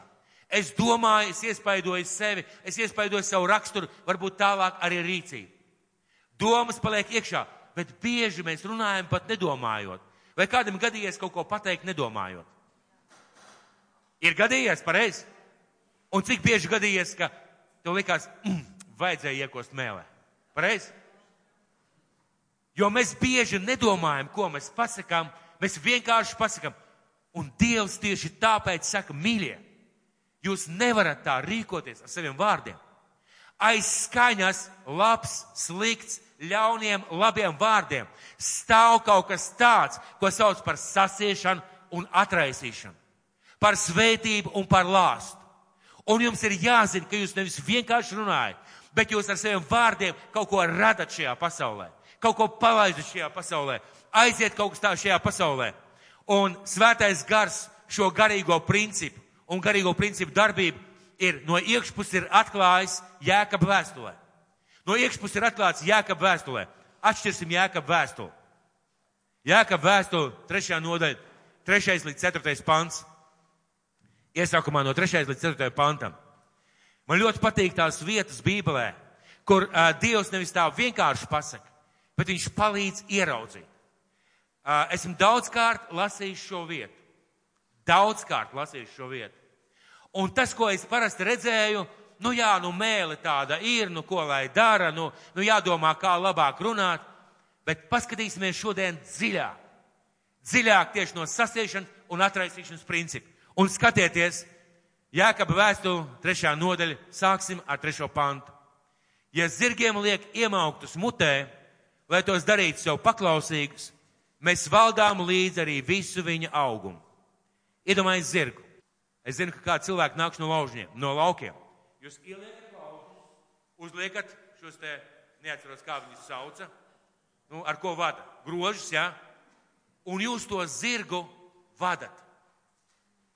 Es domāju, es iespaidoju sevi, es iespaidoju savu raksturu, varbūt tālāk arī rīcību. Domas paliek iekšā bet bieži mēs runājam pat nedomājot. Vai kādam gadījies kaut ko pateikt nedomājot? Ir gadījies pareizi? Un cik bieži gadījies, ka tev likās, mm, vajadzēja iekost mēlē? Pareizi? Jo mēs bieži nedomājam, ko mēs pasakām, mēs vienkārši pasakām. Un Dievs tieši tāpēc saka, mīļie, jūs nevarat tā rīkoties ar saviem vārdiem. Aiz skaņas labs, slikts, ļauniem, labiem vārdiem stāv kaut kas tāds, ko sauc par sasiešanu un atraisīšanu, par svētību un par lāstu. Un jums ir jāzina, ka jūs nevis vienkārši runājat, bet jūs ar saviem vārdiem kaut ko radat šajā pasaulē, kaut ko palaidat šajā pasaulē, aiziet kaut kas tā šajā pasaulē. Un svētais gars šo garīgo principu un garīgo principu darbību ir no iekšpuses atklājis Jēkab vēstulē. No iekšpuses ir atklāts Jēkab vēstulē. Atšķirsim Jēkab vēstuli. Jēkab vēstuli, trešajā nodaļa, trešais līdz ceturtais pants. Iesākumā no trešais līdz ceturtajam pantam. Man ļoti patīk tās vietas Bībelē, kur uh, Dievs nevis tā vienkārši pasaka, bet viņš palīdz ieraudzīt. Uh, esmu daudzkārt lasījis šo vietu. Daudzkārt lasījis šo vietu. Un tas, ko es parasti redzēju, uh, nu jā, nu mēle tāda ir, nu ko lai dara, nu, nu jādomā, kā labāk runāt, bet paskatīsimies šodien dziļāk. Dziļāk tieši no sasiešanas un atraisīšanas principu. Un skatieties, Jākaba vēstule, trešā nodaļa, sāksim ar trešo pantu. Ja zirgiem liek iemauktus mutē, lai tos darītu sev paklausīgus, mēs valdām līdzi arī visu viņa augumu. Iedomājies zirgu. Es zinu, ka kādi cilvēki nāks no laužņiem, no laukiem. Jūs ieliekat laužus, uzliekat šos te, neatceros, kā viņus sauca, nu, ar ko vada? Grožus, jā. Un jūs to zirgu vadat.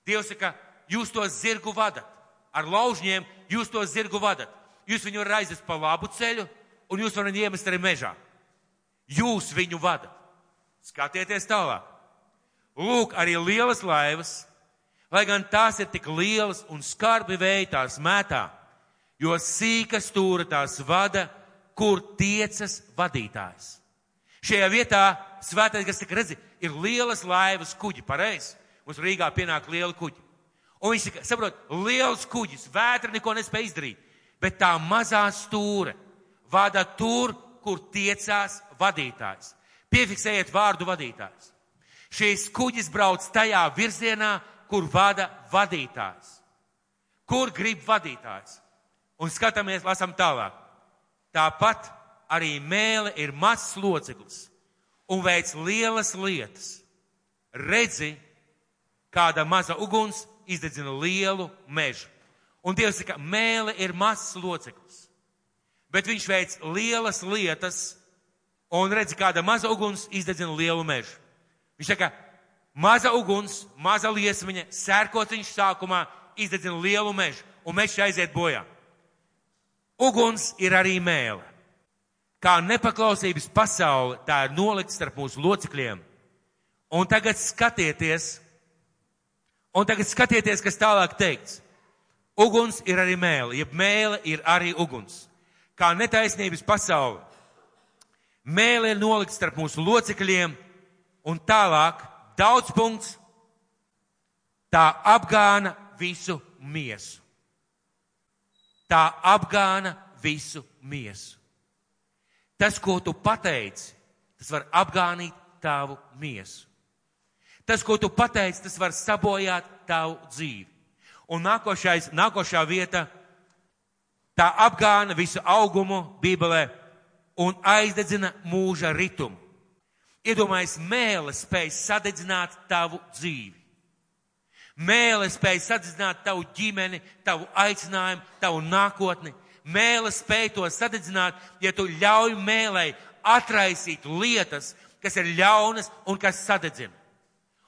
Dievs saka, jūs to zirgu vadat. Ar laužņiem jūs to zirgu vadat. Jūs viņu varat aizvest pa labu ceļu, un jūs varat iemest arī mežā. Jūs viņu vadat. Skatieties tālāk. Lūk, arī lielas laivas, lai gan tās ir tik lielas un skarbi vēji tās mētā, jo sīka stūra tās vada, kur tiecas vadītājs. Šajā vietā svētais, kas tika redzi, ir lielas laivas kuģi, pareizi. Mums Rīgā pienāk liela kuģi. Un viņš saka, saprot, liels kuģis, vētra neko nespēja izdarīt, bet tā mazā stūra vada tur, kur tiecās vadītājs. Piefiksējiet vārdu vadītājs. Šīs kuģis brauc tajā virzienā, kur vada vadītājs. Kur grib vadītājs? Un skatāmies, lasam tālāk. Tāpat arī mēle ir mazs loceklis un veic lielas lietas. Redzi, kāda maza uguns izdedzina lielu mežu. Un Dievs saka, mēle ir mazs loceklis, bet viņš veic lielas lietas un redz, kāda maza uguns izdedzina lielu mežu. Viņš saka, maza uguns, maza liesmiņa, sērkociņš sākumā izdedzina lielu mežu, un mežs aiziet bojā. Uguns ir arī mēle. Kā nepaklausības pasaule, tā ir nolikta starp mūsu locekļiem. Un tagad skatieties, Un tagad skatieties, kas tālāk teikts. Uguns ir arī mēle, jeb mēle ir arī uguns. Kā netaisnības pasaule. Mēle ir nolikt starp mūsu locekļiem un tālāk daudz punkts. Tā apgāna visu miesu. Tā apgāna visu miesu. Tas, ko tu pateici, tas var apgānīt tavu miesu. Tas, ko tu pateici, tas var sabojāt tavu dzīvi. Un nākošais, nākošā vieta, tā apgāna visu augumu Bībelē un aizdedzina mūža ritumu. Iedomājies, mēle spēj sadedzināt tavu dzīvi. Mēle spēj sadedzināt tavu ģimeni, tavu aicinājumu, tavu nākotni. Mēle spēj to sadedzināt, ja tu ļauj mēlei atraisīt lietas, kas ir ļaunas un kas sadedzina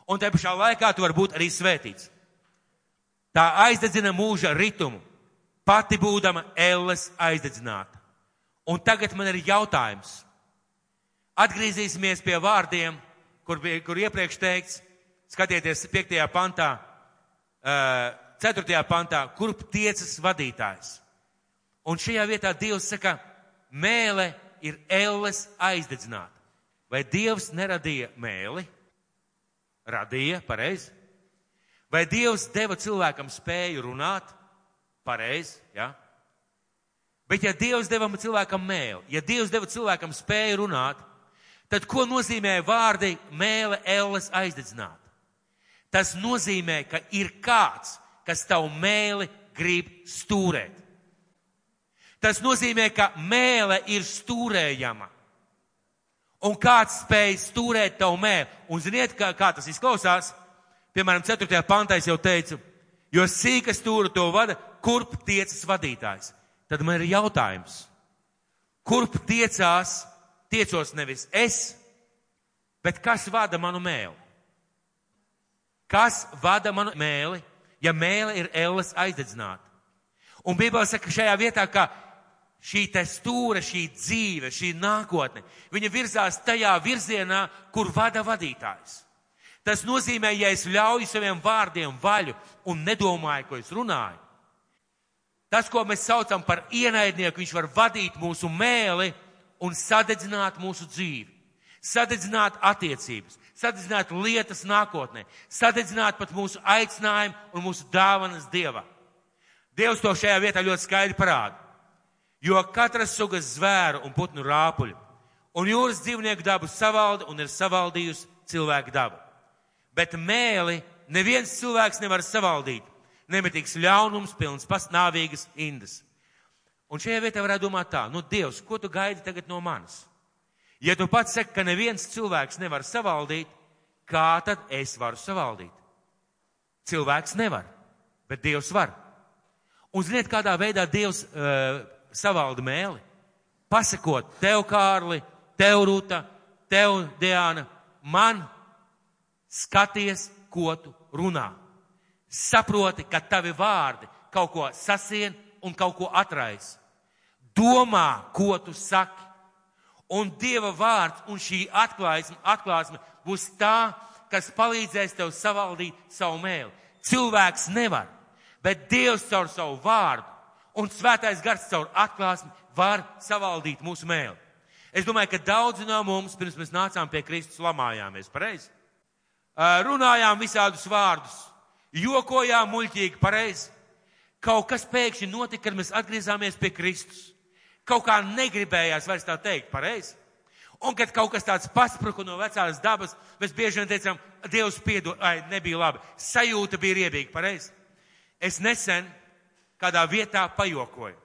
un te pašā laikā tu vari būt arī svētīts. Tā aizdedzina mūža ritumu, pati būdama elles aizdedzināta. Un tagad man ir jautājums. Atgriezīsimies pie vārdiem, kur, bija, kur iepriekš teikts, skatieties 5. pantā, 4. pantā, kur tiecas vadītājs. Un šajā vietā Dievs saka, mēle ir elles aizdedzināta. Vai Dievs neradīja mēli? radīja, pareizi. Vai Dievs deva cilvēkam spēju runāt? Pareizi, jā. Ja? Bet ja Dievs deva cilvēkam mēli, ja Dievs deva cilvēkam spēju runāt, tad ko nozīmē vārdi mēle elles aizdedzināt? Tas nozīmē, ka ir kāds, kas tavu mēli grib stūrēt. Tas nozīmē, ka mēle ir stūrējama un kāds spēj stūrēt tavu mēlu. Un ziniet, kā, kā tas izklausās? Piemēram, 4. pantā es jau teicu, jo sīka stūra to vada, kurp tiecas vadītājs. Tad man ir jautājums, kurp tiecās, tiecos nevis es, bet kas vada manu mēli? Kas vada manu mēli, ja mēle ir elles aizdedzināta? Un Bībelē saka šajā vietā, ka šī te stūra, šī dzīve, šī nākotne, viņa virzās tajā virzienā, kur vada vadītājs. Tas nozīmē, ja es ļauju saviem vārdiem vaļu un nedomāju, ko es runāju. Tas, ko mēs saucam par ienaidnieku, viņš var vadīt mūsu mēli un sadedzināt mūsu dzīvi, sadedzināt attiecības, sadedzināt lietas nākotnē, sadedzināt pat mūsu aicinājumu un mūsu dāvanas Dievam. Dievs to šajā vietā ļoti skaidri parāda. Jo katras sugas zvēru un putnu rāpuļu un jūras dzīvnieku dabu savalda un ir savaldījusi cilvēku dabu. Bet mēli neviens cilvēks nevar savaldīt. Nemitīgs ļaunums, pilns pasnāvīgas indas. Un šajā vietā varētu domāt tā, nu, Dievs, ko tu gaidi tagad no manis? Ja tu pats saki, ka neviens cilvēks nevar savaldīt, kā tad es varu savaldīt? Cilvēks nevar, bet Dievs var. Un ziniet, kādā veidā Dievs uh, savalda mēli. Pasakot tev, Kārli, tev, Rūta, tev, Diana, man skaties, ko tu runā. Saproti, ka tavi vārdi kaut ko sasien un kaut ko atrais. Domā, ko tu saki. Un Dieva vārds un šī atklāsme, atklāsme būs tā, kas palīdzēs tev savaldīt savu mēli. Cilvēks nevar, bet Dievs caur savu vārdu un svētais gars caur atklāsmi var savaldīt mūsu mēli. Es domāju, ka daudzi no mums, pirms mēs nācām pie Kristus, lamājāmies pareizi. Runājām visādus vārdus, jokojām muļķīgi pareizi. Kaut kas pēkšņi notika, kad mēs atgriezāmies pie Kristus. Kaut kā negribējās vairs tā teikt, pareizi. Un, kad kaut kas tāds paspruka no vecās dabas, mēs bieži vien teicām, Dievs piedod, ai, nebija labi. Sajūta bija riebīga, pareizi. Es nesen kādā vietā pajokoju.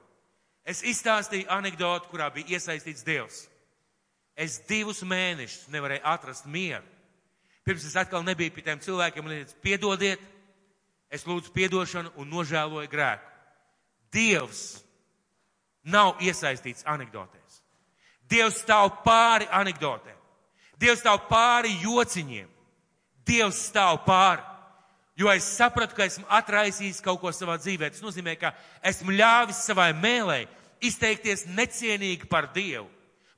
Es izstāstīju anekdotu, kurā bija iesaistīts Dievs. Es divus mēnešus nevarēju atrast mieru. Pirms es atkal nebiju pie tiem cilvēkiem un teicu, piedodiet, es lūdzu piedošanu un nožēloju grēku. Dievs nav iesaistīts anekdotēs. Dievs stāv pāri anekdotēm. Dievs stāv pāri jociņiem. Dievs stāv pāri. Jo es sapratu, ka esmu atraisījis kaut ko savā dzīvē. Tas nozīmē, ka esmu ļāvis savai mēlē izteikties necienīgi par Dievu,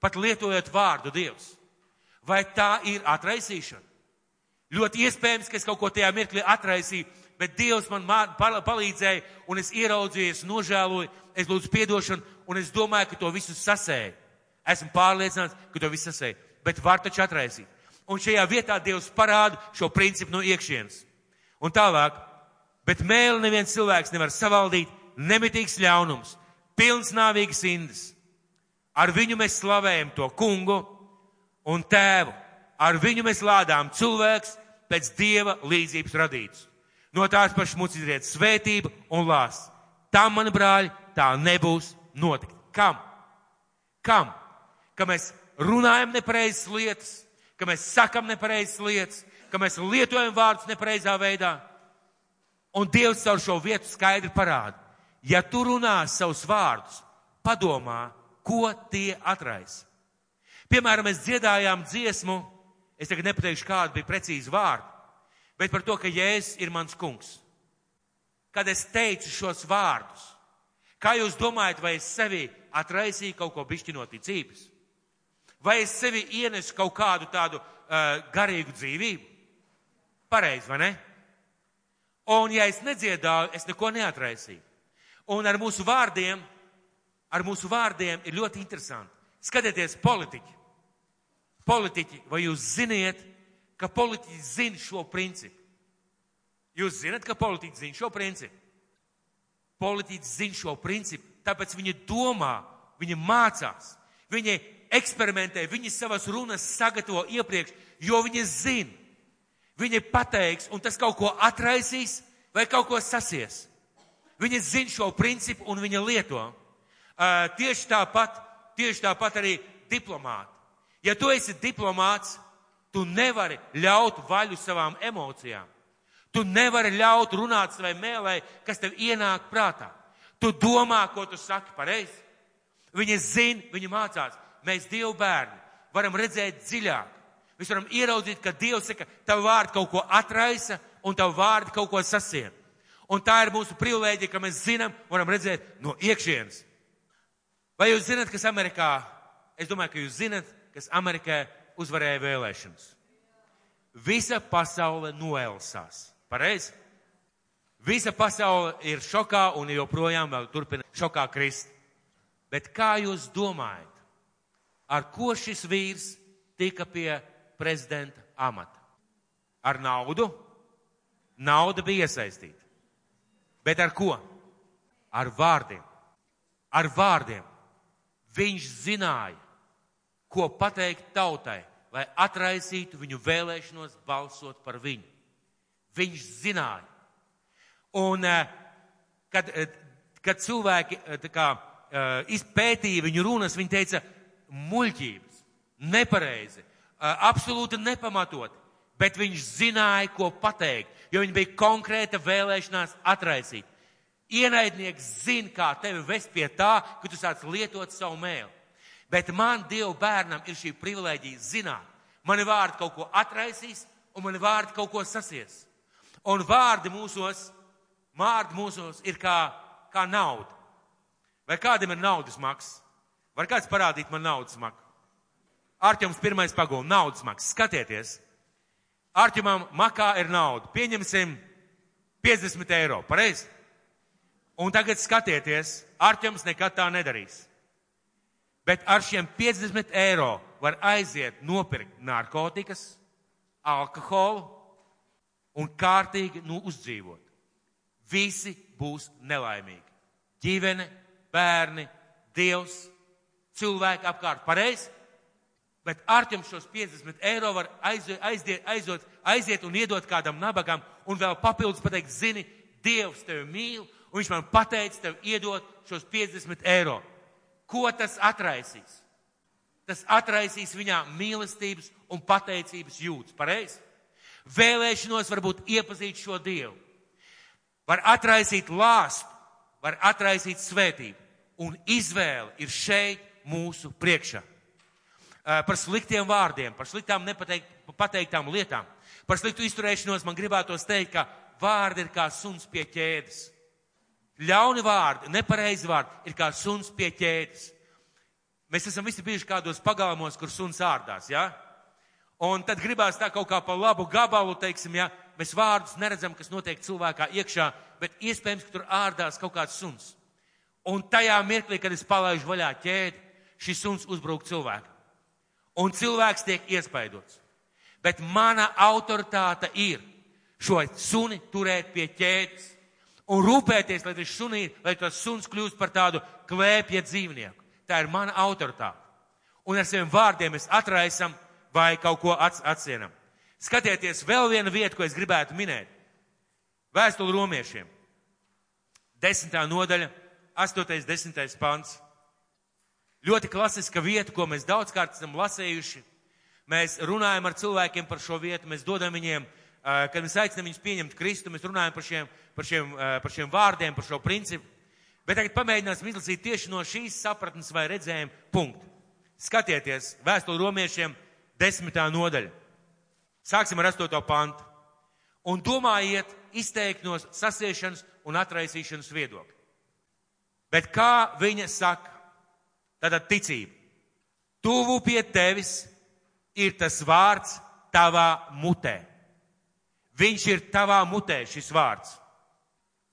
pat lietojot vārdu Dievs. Vai tā ir atraisīšana? Ļoti iespējams, ka es kaut ko tajā mirklī atraisīju, bet Dievs man palīdzēja, un es ieraudzīju, es nožēloju, es lūdzu piedošanu, un es domāju, ka to visu sasēju. Esmu pārliecināts, ka to visu sasēju, bet var taču atraisīt. Un šajā vietā Dievs parāda šo principu no iekšienes. Un tālāk, bet mēli neviens cilvēks nevar savaldīt, nemitīgs ļaunums, pilns nāvīgas indas. Ar viņu mēs slavējam to kungu un tēvu. Ar viņu mēs lādām cilvēks pēc dieva līdzības radīts. No tās pašas mums izriet svētība un lās. Tam, mani brāļi, tā nebūs notikt. Kam? Kam? Ka mēs runājam nepareizas lietas, ka mēs sakam nepareizas lietas, ka mēs lietojam vārdus nepareizā veidā. Un Dievs caur šo vietu skaidri parāda, ja tu runā savus vārdus, padomā, ko tie atraisa. Piemēram, mēs dziedājām dziesmu, es tagad nepateikšu, kāda bija precīzi vārdi, bet par to, ka Jēzus ir mans kungs. Kad es teicu šos vārdus, kā jūs domājat, vai es sevi atraisīju kaut ko bišķi no ticības? Vai es sevi ienesu kaut kādu tādu uh, garīgu dzīvību? Pareizi, vai ne? Un ja es nedziedāju, es neko neatraisīju. Un ar mūsu vārdiem, ar mūsu vārdiem ir ļoti interesanti. Skatieties, politiķi. Politiķi, vai jūs ziniet, ka politiķi zina šo principu. Jūs zinat, ka politiķi zina šo principu. Politiķi zina šo principu, tāpēc viņi domā, viņi mācās, viņi eksperimentē, viņi savas runas sagatavo iepriekš, jo viņi zina. Viņi pateiks, un tas kaut ko atraisīs vai kaut ko sasies. Viņi zina šo principu un viņi lieto. Uh, tieši tāpat, tieši tāpat arī diplomāti. Ja tu esi diplomāts, Tu nevari ļaut vaļu savām emocijām. Tu nevari ļaut runāt savai mēlē, kas tev ienāk prātā. Tu domā, ko tu saki pareizi. Viņi zina, viņi mācās. Mēs, Dievu bērni, varam redzēt dziļāk. Mēs varam ieraudzīt, ka Dievs saka, tavu vārdu kaut ko atraisa un tavu vārdu kaut ko sasien. Un tā ir mūsu privilēģija, ka mēs zinām, varam redzēt no iekšienes. Vai jūs zināt, kas Amerikā, es domāju, ka jūs zināt, kas Amerikā uzvarēja vēlēšanas. Visa pasaule noelsās. Pareizi? Visa pasaule ir šokā un joprojām vēl turpina šokā krist. Bet kā jūs domājat, ar ko šis vīrs tika pie prezidenta amata? Ar naudu? Nauda bija iesaistīta. Bet ar ko? Ar vārdiem. Ar vārdiem. Viņš zināja, ko pateikt tautai, lai atraisītu viņu vēlēšanos balsot par viņu. Viņš zināja. Un, eh, kad, eh, kad cilvēki eh, kā, izpētīja viņu runas, viņi teica muļķības, nepareizi, absolūti nepamatot, bet viņš zināja, ko pateikt, jo viņi bija konkrēta vēlēšanās atraisīt. Ienaidnieks zina, kā tevi vest pie tā, ka tu sāc lietot savu mēlu. Bet man, Dieva bērnam, ir šī privilēģija zināt, Mani vārdi kaut ko atraisīs, un mani vārdi kaut ko sasies. Un vārdi mūsos, vārdi mūsos ir kā, kā nauda. Vai kādam ir naudas maks? Var kāds parādīt man naudas maksu? Arķums pirmais pagūna naudas maks. Skatieties! Arķumam makā ir nauda. Pieņemsim 50 eiro. Pareizi? Un tagad skatieties, Arķums nekad tā nedarīs. Bet ar šiem 50 eiro var aiziet nopirkt narkotikas, alkoholu un kārtīgi nu uzdzīvot. Visi būs nelaimīgi. Ģimene, bērni, Dievs, cilvēki apkārt pareizi. Bet Arķems šos 50 eiro var aiziet, aiziet, aiziet, aiziet un iedot kādam nabagam un vēl papildus pateikt, zini, Dievs tevi mīl un viņš man pateica tev iedot šos 50 eiro. Ko tas atraisīs? Tas atraisīs viņā mīlestības un pateicības jūtas. Pareizi? Vēlēšanos varbūt iepazīt šo Dievu. Var atraisīt lāstu, var atraisīt svētību. Un izvēle ir šeit mūsu priekšā. Par sliktiem vārdiem, par sliktām nepateiktām lietām, par sliktu izturēšanos man gribētos teikt, ka vārdi ir kā suns pie ķēdes. Ļauni vārdi, nepareizi vārdi ir kā suns pie ķēdes. Mēs esam visi bijuši kādos pagalmos, kur suns ārdās, jā? Ja? Un tad gribās tā kaut kā pa labu gabalu, teiksim, ja? mēs vārdus neredzam, kas notiek cilvēkā iekšā, bet iespējams, ka tur ārdās kaut kāds suns. Un tajā mirklī, kad es palaižu vaļā ķēdi, šis suns uzbruk cilvēkam. Un cilvēks tiek iespaidots. Bet mana autoritāte ir šo suni turēt pie ķēdes un rūpēties, lai tas, sunī, lai tas suns kļūst par tādu klēpja dzīvnieku. Tā ir mana autoritāte. Un ar saviem vārdiem mēs atraisam vai kaut ko atsienam. Skatieties, vēl viena vieta, ko es gribētu minēt. Vēstuli romiešiem. Desmitā nodaļa, astotais, desmitais pants. Ļoti klasiska vieta, ko mēs daudzkārt esam lasējuši. Mēs runājam ar cilvēkiem par šo vietu, mēs dodam viņiem kad mēs aicinām viņus pieņemt Kristu, mēs runājam par šiem, par šiem, par šiem vārdiem, par šo principu. Bet tagad pamēģināsim izlasīt tieši no šīs sapratnes vai redzējuma punktu. Skatieties, vēstuli romiešiem, desmitā nodaļa. Sāksim ar astoto pantu. Un domājiet izteikt no sasiešanas un atraisīšanas viedokļa. Bet kā viņa saka, tātad ticība. Tuvu pie tevis ir tas vārds tavā mutē. Viņš ir tavā mutē, šis vārds,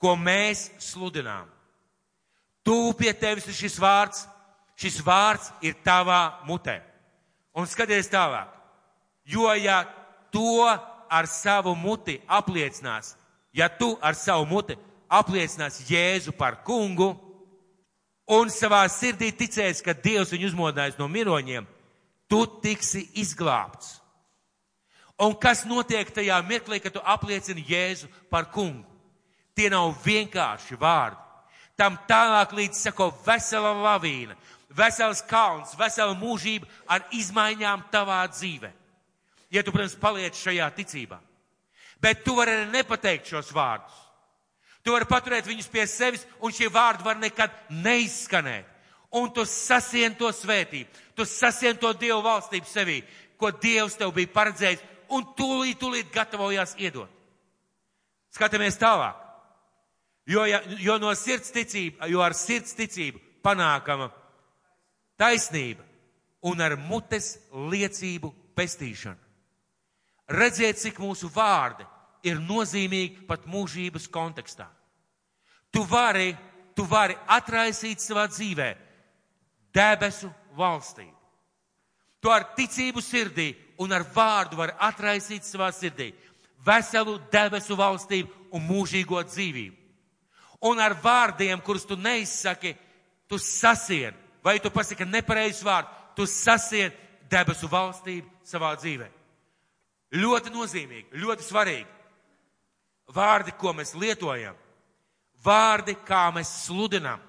ko mēs sludinām. Tūp pie tevis ir šis vārds, šis vārds ir tavā mutē. Un skaties tālāk, jo ja to ar savu muti apliecinās, ja tu ar savu muti apliecinās Jēzu par kungu un savā sirdī ticēs, ka Dievs viņu uzmodinājis no miroņiem, tu tiksi izglābts. Un kas notiek tajā mirklī, kad tu apliecini Jēzu par kungu? Tie nav vienkārši vārdi. Tam tālāk līdz sako vesela lavīna, vesels kalns, vesela mūžība ar izmaiņām tavā dzīvē. Ja tu, protams, paliec šajā ticībā. Bet tu vari arī nepateikt šos vārdus. Tu vari paturēt viņus pie sevis, un šie vārdi var nekad neizskanēt. Un tu sasien to svētību, tu sasien to Dievu valstību sevī, ko Dievs tev bija paredzējis un tūlīt, tūlīt gatavojās iedot. Skatāmies tālāk. Jo, ja, jo no sirds ticība, jo ar sirds ticību panākama taisnība un ar mutes liecību pestīšana. Redziet, cik mūsu vārdi ir nozīmīgi pat mūžības kontekstā. Tu vari, tu vari atraisīt savā dzīvē debesu valstību. Tu ar ticību sirdī un ar vārdu var atraisīt savā sirdī veselu debesu valstību un mūžīgo dzīvību. Un ar vārdiem, kurus tu neizsaki, tu sasien, vai tu pasaki nepareizu vārdu, tu sasien debesu valstību savā dzīvē. Ļoti nozīmīgi, ļoti svarīgi. Vārdi, ko mēs lietojam, vārdi, kā mēs sludinam,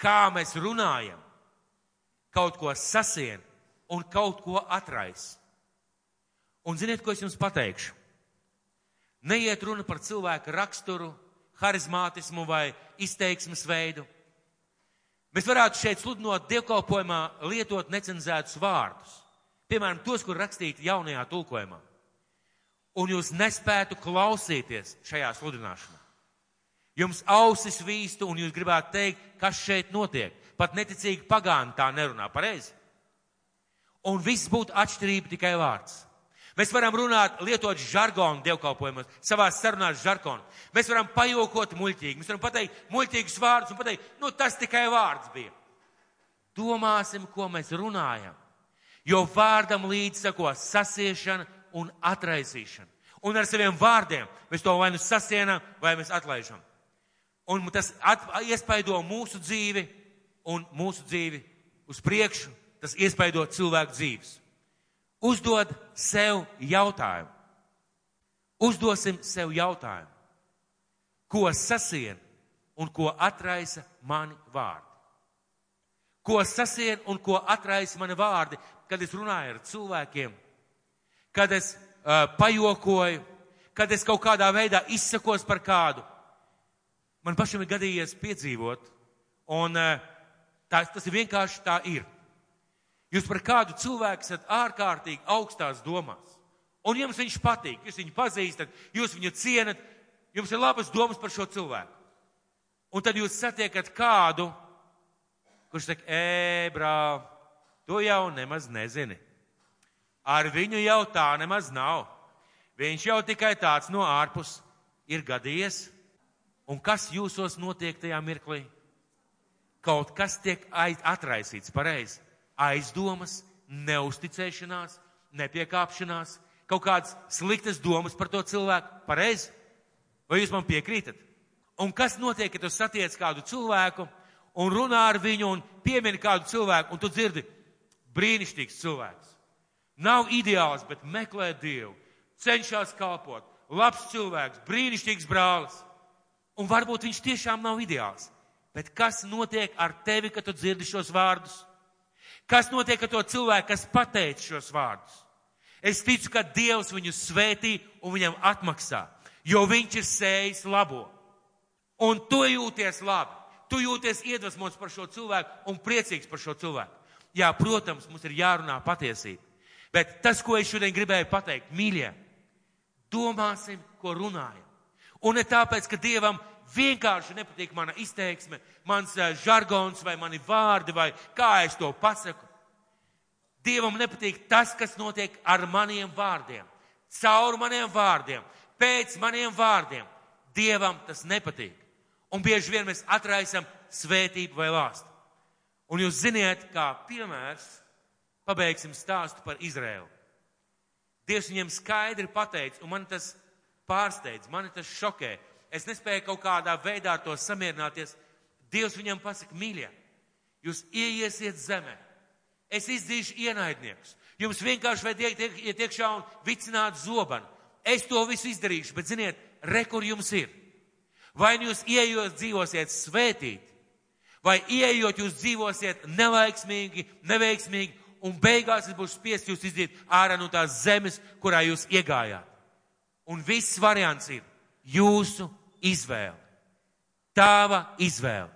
kā mēs runājam, kaut ko sasien un kaut ko atrais. Un ziniet, ko es jums pateikšu? Neiet runa par cilvēku raksturu, harizmātismu vai izteiksmes veidu. Mēs varētu šeit sludinot dievkalpojumā lietot necenzētus vārdus. piemēram, tos, kur rakstīti jaunajā tulkojumā, un jūs nespētu klausīties šajā sludināšanā. Jums ausis vīstu un jūs gribētu teikt, kas šeit notiek. Pat neticīgi pagāni tā nerunā pareizi. Un viss būtu atšķirība tikai vārds. Mēs varam runāt, lietot žargonu dievkalpojumos, savā sarunās žargonu. Mēs varam pajokot muļķīgi, mēs varam pateikt muļķīgus vārdus un pateikt, nu tas tikai vārds bija. Domāsim, ko mēs runājam. Jo vārdam līdz sako sasiešana un atraisīšana. Un ar saviem vārdiem mēs to vai nu sasienam, vai mēs atlaižam. Un tas at, iespaido mūsu dzīvi un mūsu dzīvi uz priekšu. Tas iespaido cilvēku dzīves. Uzdod sev jautājumu. Uzdosim sev jautājumu. Ko sasien un ko atraisa mani vārdi? Ko sasien un ko atraisa mani vārdi, kad es runāju ar cilvēkiem, kad es uh, pajokoju, kad es kaut kādā veidā izsakos par kādu. Man pašam ir gadījies piedzīvot, un uh, tā, tas ir vienkārši tā ir. Jūs par kādu cilvēku esat ārkārtīgi augstās domās. Un jums viņš patīk, jūs viņu pazīstat, jūs viņu cienat, jums ir labas domas par šo cilvēku. Un tad jūs satiekat kādu, kurš saka, ē, brāl, tu jau nemaz nezini. Ar viņu jau tā nemaz nav. Viņš jau tikai tāds no ārpus ir gadījies. Un kas jūsos notiek tajā mirklī? Kaut kas tiek atraisīts pareizi aizdomas, neusticēšanās, nepiekāpšanās, kaut kādas sliktas domas par to cilvēku. Pareizi? Vai jūs man piekrītat? Un kas notiek, ja tu satiec kādu cilvēku un runā ar viņu un piemini kādu cilvēku, un tu dzirdi brīnišķīgs cilvēks. Nav ideāls, bet meklē Dievu, cenšas kalpot, labs cilvēks, brīnišķīgs brālis. Un varbūt viņš tiešām nav ideāls. Bet kas notiek ar tevi, kad tu dzirdi šos vārdus? Kas notiek ar to cilvēku, kas pateica šos vārdus? Es ticu, ka Dievs viņu svētī un viņam atmaksā, jo viņš ir sējis labo. Un tu jūties labi, tu jūties iedvesmots par šo cilvēku un priecīgs par šo cilvēku. Jā, protams, mums ir jārunā patiesība. Bet tas, ko es šodien gribēju pateikt, mīļie, domāsim, ko runājam. Un ne tāpēc, ka Dievam vienkārši nepatīk mana izteiksme, mans eh, žargons vai mani vārdi vai kā es to pasaku. Dievam nepatīk tas, kas notiek ar maniem vārdiem, caur maniem vārdiem, pēc maniem vārdiem. Dievam tas nepatīk. Un bieži vien mēs atraisam svētību vai lāstu. Un jūs ziniet, kā piemērs, pabeigsim stāstu par Izrēlu. Dievs viņiem skaidri pateica, un man tas pārsteidz, mani tas šokē. Es nespēju kaut kādā veidā to samierināties. Dievs viņam pasaka, mīļie, jūs ieiesiet zemē. Es izdzīšu ienaidniekus. Jums vienkārši vajag iet, iet iekšā un vicināt zobanu. Es to visu izdarīšu, bet ziniet, re, kur jums ir. Vai nu jūs ieejot dzīvosiet svētīt, vai ieejot jūs dzīvosiet nelaiksmīgi, neveiksmīgi, un beigās es būšu spiests jūs iziet ārā no tās zemes, kurā jūs iegājāt. Un viss variants ir jūsu izvēle. Tāva izvēle.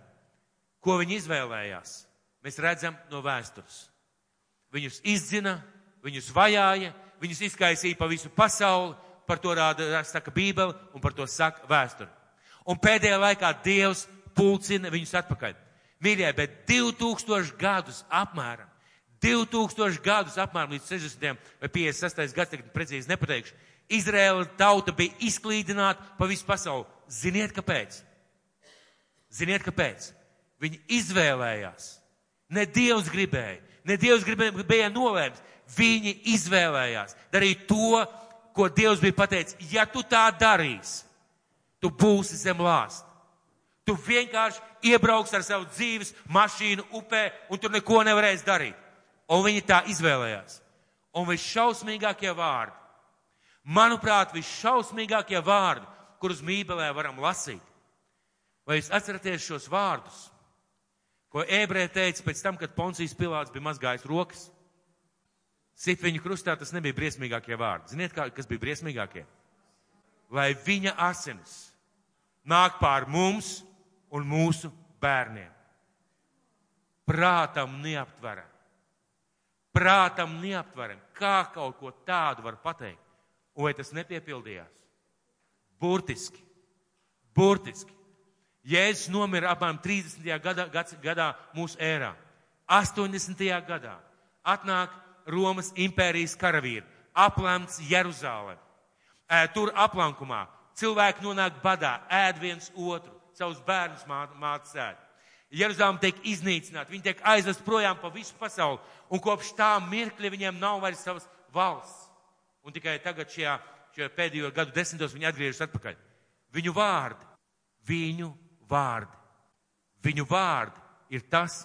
Ko viņi izvēlējās? Mēs redzam no vēstures. Viņus izdzina, viņus vajāja, viņus izkaisīja pa visu pasauli, par to rāda, saka Bībele un par to saka vēsture. Un pēdējā laikā Dievs pulcina viņus atpakaļ. Mīļie, bet 2000 gadus apmēram, 2000 gadus apmēram līdz 60. vai 56. gads, tagad precīzi nepateikšu, Izraēla tauta bija izklīdināta pa visu pasauli. Ziniet, kāpēc? Ziniet, kāpēc? Viņi izvēlējās. Ne Dievs gribēja, ne Dievs gribēja nolēmt. Viņi izvēlējās darīt to, ko Dievs bija pateicis. Ja tu tā darīsi, tu būsi zem lāsta. Tu vienkārši iebrauks ar savu dzīves mašīnu upē un tur neko nevarēs darīt. Un viņi tā izvēlējās. Un visšausmīgākie vārdi Manuprāt, visšausmīgākie vārdi, kurus Bībelē varam lasīt. Vai jūs atceraties šos vārdus, ko ebreja teica pēc tam, kad Poncijas Pilārs bija mazgājis rokas? Sit viņu krustā, tas nebija briesmīgākie vārdi. Ziniet, kā, kas bija briesmīgākie? Lai viņa asinis nāk pār mums un mūsu bērniem. Prātam neaptveram. prātam neaptveram. Kā kaut ko tādu var pateikt? Un vai tas nepiepildījās? Burtiski. Burtiski. Jēzus nomira apmēram 30. gadā, gadā mūsu ērā. 80. gadā atnāk Romas impērijas karavīri, aplemts Jeruzālē. Tur aplankumā cilvēki nonāk badā, ēd viens otru, savus bērnus mātes ēd. Jeruzalem tiek iznīcināta, viņi tiek aizvest projām pa visu pasauli, un kopš tā mirkļa viņiem nav vairs savas valsts. Un tikai tagad šajā, šajā pēdējo gadu desmitos viņi atgriežas atpakaļ. Viņu vārdi, viņu vārdi, viņu vārdi ir tas,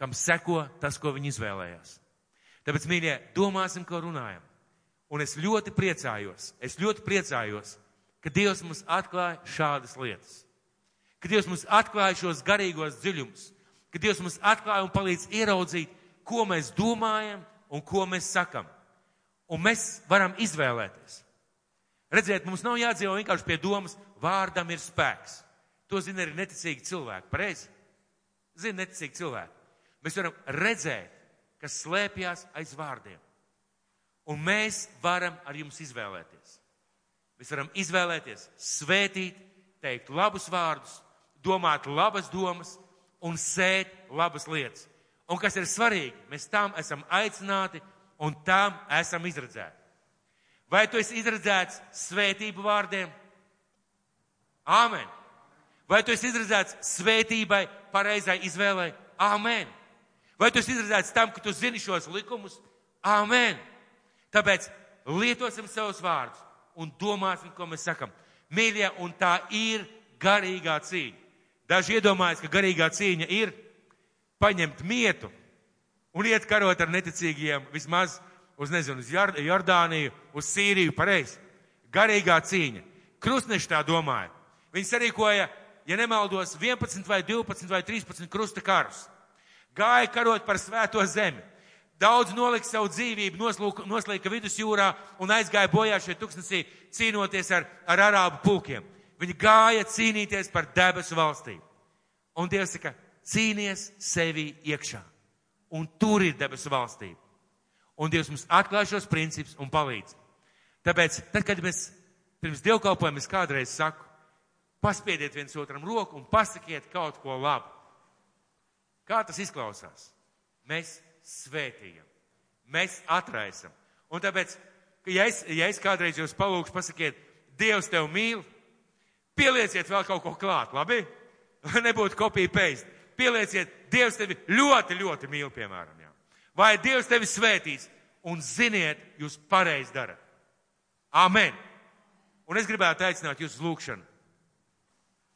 kam seko tas, ko viņi izvēlējās. Tāpēc, mīļie, domāsim, ko runājam. Un es ļoti priecājos, es ļoti priecājos, ka Dievs mums atklāja šādas lietas ka Dievs mums atklāja šos garīgos dziļumus, ka Dievs mums atklāja un palīdz ieraudzīt, ko mēs domājam un ko mēs sakam. Un mēs varam izvēlēties. Redziet, mums nav jādzīvo vienkārši pie domas, vārdam ir spēks. To zina arī neticīgi cilvēki. Pareizi? Zina neticīgi cilvēki. Mēs varam redzēt, kas slēpjas aiz vārdiem. Un mēs varam ar jums izvēlēties. Mēs varam izvēlēties, svētīt, teikt labus vārdus, domāt labas domas un sēt labas lietas. Un kas ir svarīgi, mēs tam esam aicināti un tam esam izredzēti. Vai tu esi izredzēts svētību vārdiem? Āmen. Vai tu esi izredzēts svētībai, pareizai izvēlei? Āmen. Vai tu esi izredzēts tam, ka tu zini šos likumus? Āmen. Tāpēc lietosim savus vārdus un domāsim, ko mēs sakam. Mīļie, un tā ir garīgā cīņa. Daži iedomājas, ka garīgā cīņa ir paņemt mietu un iet karot ar neticīgiem vismaz uz, nezinu, uz Jordāniju, uz Sīriju, pareizi. Garīgā cīņa. Krustneši tā domāja. Viņi sarīkoja, ja nemaldos, 11 vai 12 vai 13 krusta karus. Gāja karot par svēto zemi. Daudz nolika savu dzīvību, noslūka, noslīka vidusjūrā un aizgāja bojā šeit tuksnesī cīnoties ar, ar arābu pulkiem. Viņi gāja cīnīties par debesu valstību. Un Dievs saka, cīnies sevi iekšā. Un tur ir debesu valstība. Un Dievs mums atklāj šos principus un palīdz. Tāpēc, tad, kad mēs pirms dievkalpojam, es kādreiz saku, paspiediet viens otram roku un pasakiet kaut ko labu. Kā tas izklausās? Mēs svētījam, mēs atraisam. Un tāpēc, ja es, ja es kādreiz jūs palūkšu, pasakiet, Dievs tev mīl, Pielieciet vēl kaut ko klāt, labi? Lai nebūtu kopija paste. Pielieciet, Dievs tevi ļoti, ļoti mīl, piemēram. Jā. Vai Dievs tevi svētīs? Un ziniet, jūs pareizi darat. Amen. Un es gribētu aicināt jūs uz lūgšanu.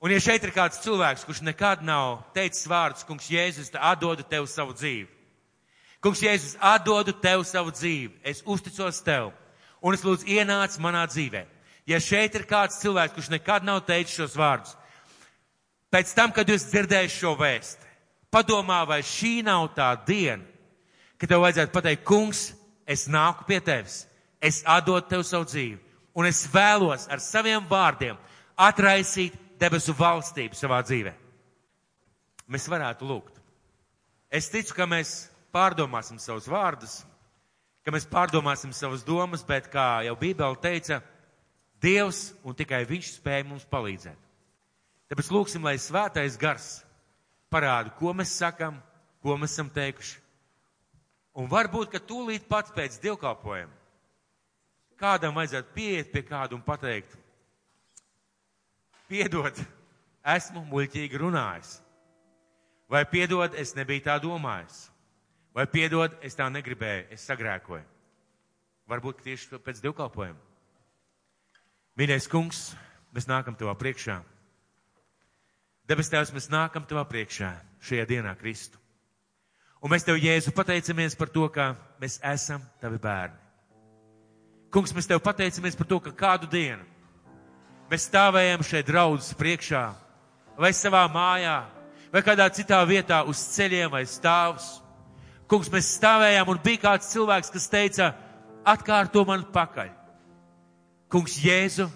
Un ja šeit ir kāds cilvēks, kurš nekad nav teicis vārdus, kungs Jēzus, atdodu tev savu dzīvi. Kungs Jēzus, atdodu tev savu dzīvi. Es uzticos tev. Un es lūdzu ienāc manā dzīvēm. Ja šeit ir kāds cilvēks, kurš nekad nav teicis šos vārdus, pēc tam, kad jūs dzirdējat šo vēstu, padomā, vai šī nav tā diena, kad tev vajadzētu pateikt, kungs, es nāku pie tevis, es atdodu tev savu dzīvi, un es vēlos ar saviem vārdiem atraisīt debesu valstību savā dzīvē. Mēs varētu lūgt. Es ticu, ka mēs pārdomāsim savus vārdus, ka mēs pārdomāsim savas domas, bet, kā jau Bībele teica, Dievs un tikai Viņš spēja mums palīdzēt. Tāpēc lūksim, lai svētais gars parāda, ko mēs sakam, ko mēs esam teikuši. Un varbūt, ka tūlīt pats pēc dievkalpojuma kādam vajadzētu pieiet pie kādu un pateikt, piedod, esmu muļķīgi runājis. Vai piedod, es nebiju tā domājis. Vai piedod, es tā negribēju, es sagrēkoju. Varbūt tieši pēc dievkalpojuma. Mīļais kungs, mēs nākam tavā priekšā. Debes Tēvs, mēs nākam tavā priekšā šajā dienā, Kristu. Un mēs tev, Jēzu, pateicamies par to, ka mēs esam tavi bērni. Kungs, mēs tev pateicamies par to, ka kādu dienu mēs stāvējam šeit draudzes priekšā, vai savā mājā, vai kādā citā vietā uz ceļiem vai stāvus. Kungs, mēs stāvējām un bija kāds cilvēks, kas teica, atkārto man pakaļ. Kungs Jēzu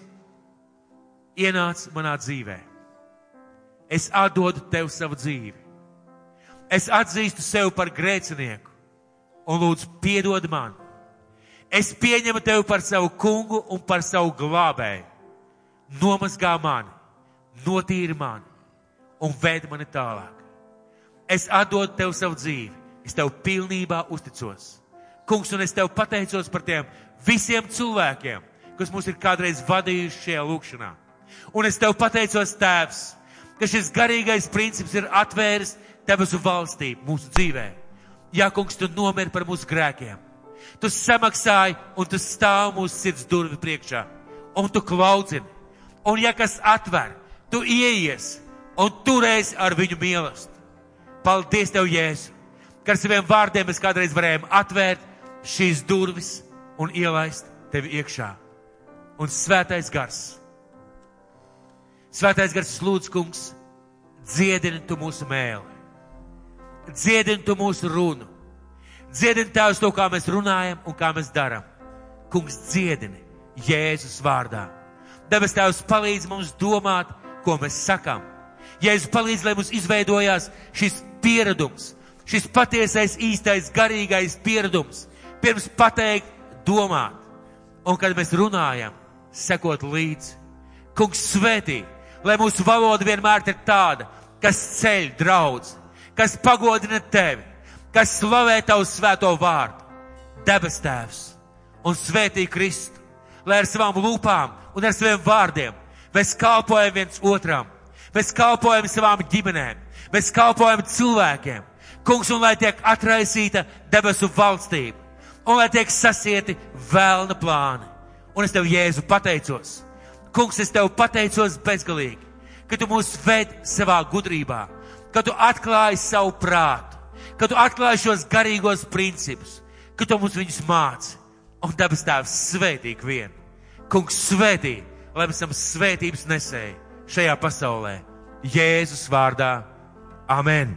ienāc manā dzīvē. Es atdodu tev savu dzīvi. Es atzīstu sevi par grēcinieku un lūdzu piedod man. Es pieņemu tevi par savu kungu un par savu glābēju. Nomazgā mani, notīri mani un ved mani tālāk. Es atdodu tev savu dzīvi, es tev pilnībā uzticos. Kungs, un es tev pateicos par tiem visiem cilvēkiem, kas mūs ir kādreiz vadījuši šajā lūkšanā. Un es tev pateicos, Tēvs, ka šis garīgais princips ir atvēris debesu valstību mūsu dzīvē. Jā, kungs, tu nomiri par mūsu grēkiem. Tu samaksāji un tu stāv mūsu sirds durvi priekšā. Un tu klaudzini. Un ja kas atver, tu ieies un turēsi ar viņu mīlestību. Paldies tev, Jēzu, ka ar saviem vārdiem mēs kādreiz varējām atvērt šīs durvis un ielaist tevi iekšā. Un svētais gars. Svētais gars lūdz, kungs, dziedini tu mūsu mēli dziedini tu mūsu runu. Dziedini tēvs to, kā mēs runājam un kā mēs darām. Kungs dziedini Jēzus vārdā. Debes tēvs palīdz mums domāt, ko mēs sakām. Jēzus palīdz, lai mums izveidojās šis pieredums, šis patiesais, īstais, garīgais pieredums. Pirms pateikt, domāt. Un kad mēs runājam, sekot līdzi. Kungs svētī, lai mūsu valoda vienmēr ir tāda, kas ceļ draudz, kas pagodina tevi, kas slavē tavu svēto vārdu, debes tēvs un svētī Kristu, lai ar savām lūpām un ar saviem vārdiem mēs kalpojam viens otram, mēs kalpojam savām ģimenēm, mēs kalpojam cilvēkiem. Kungs, un lai tiek atraisīta debesu valstība, un lai tiek sasieti vēlna plāni. Un es tev, Jēzu, pateicos. Kungs, es tev pateicos bezgalīgi, ka tu mūs ved savā gudrībā, ka tu atklāji savu prātu, ka tu atklāji šos garīgos principus, ka tu mums viņus māci. Un dabas tēvs svētīgi vien. Kungs svētī, lai mēs esam svētības nesēji šajā pasaulē. Jēzus vārdā. Amen.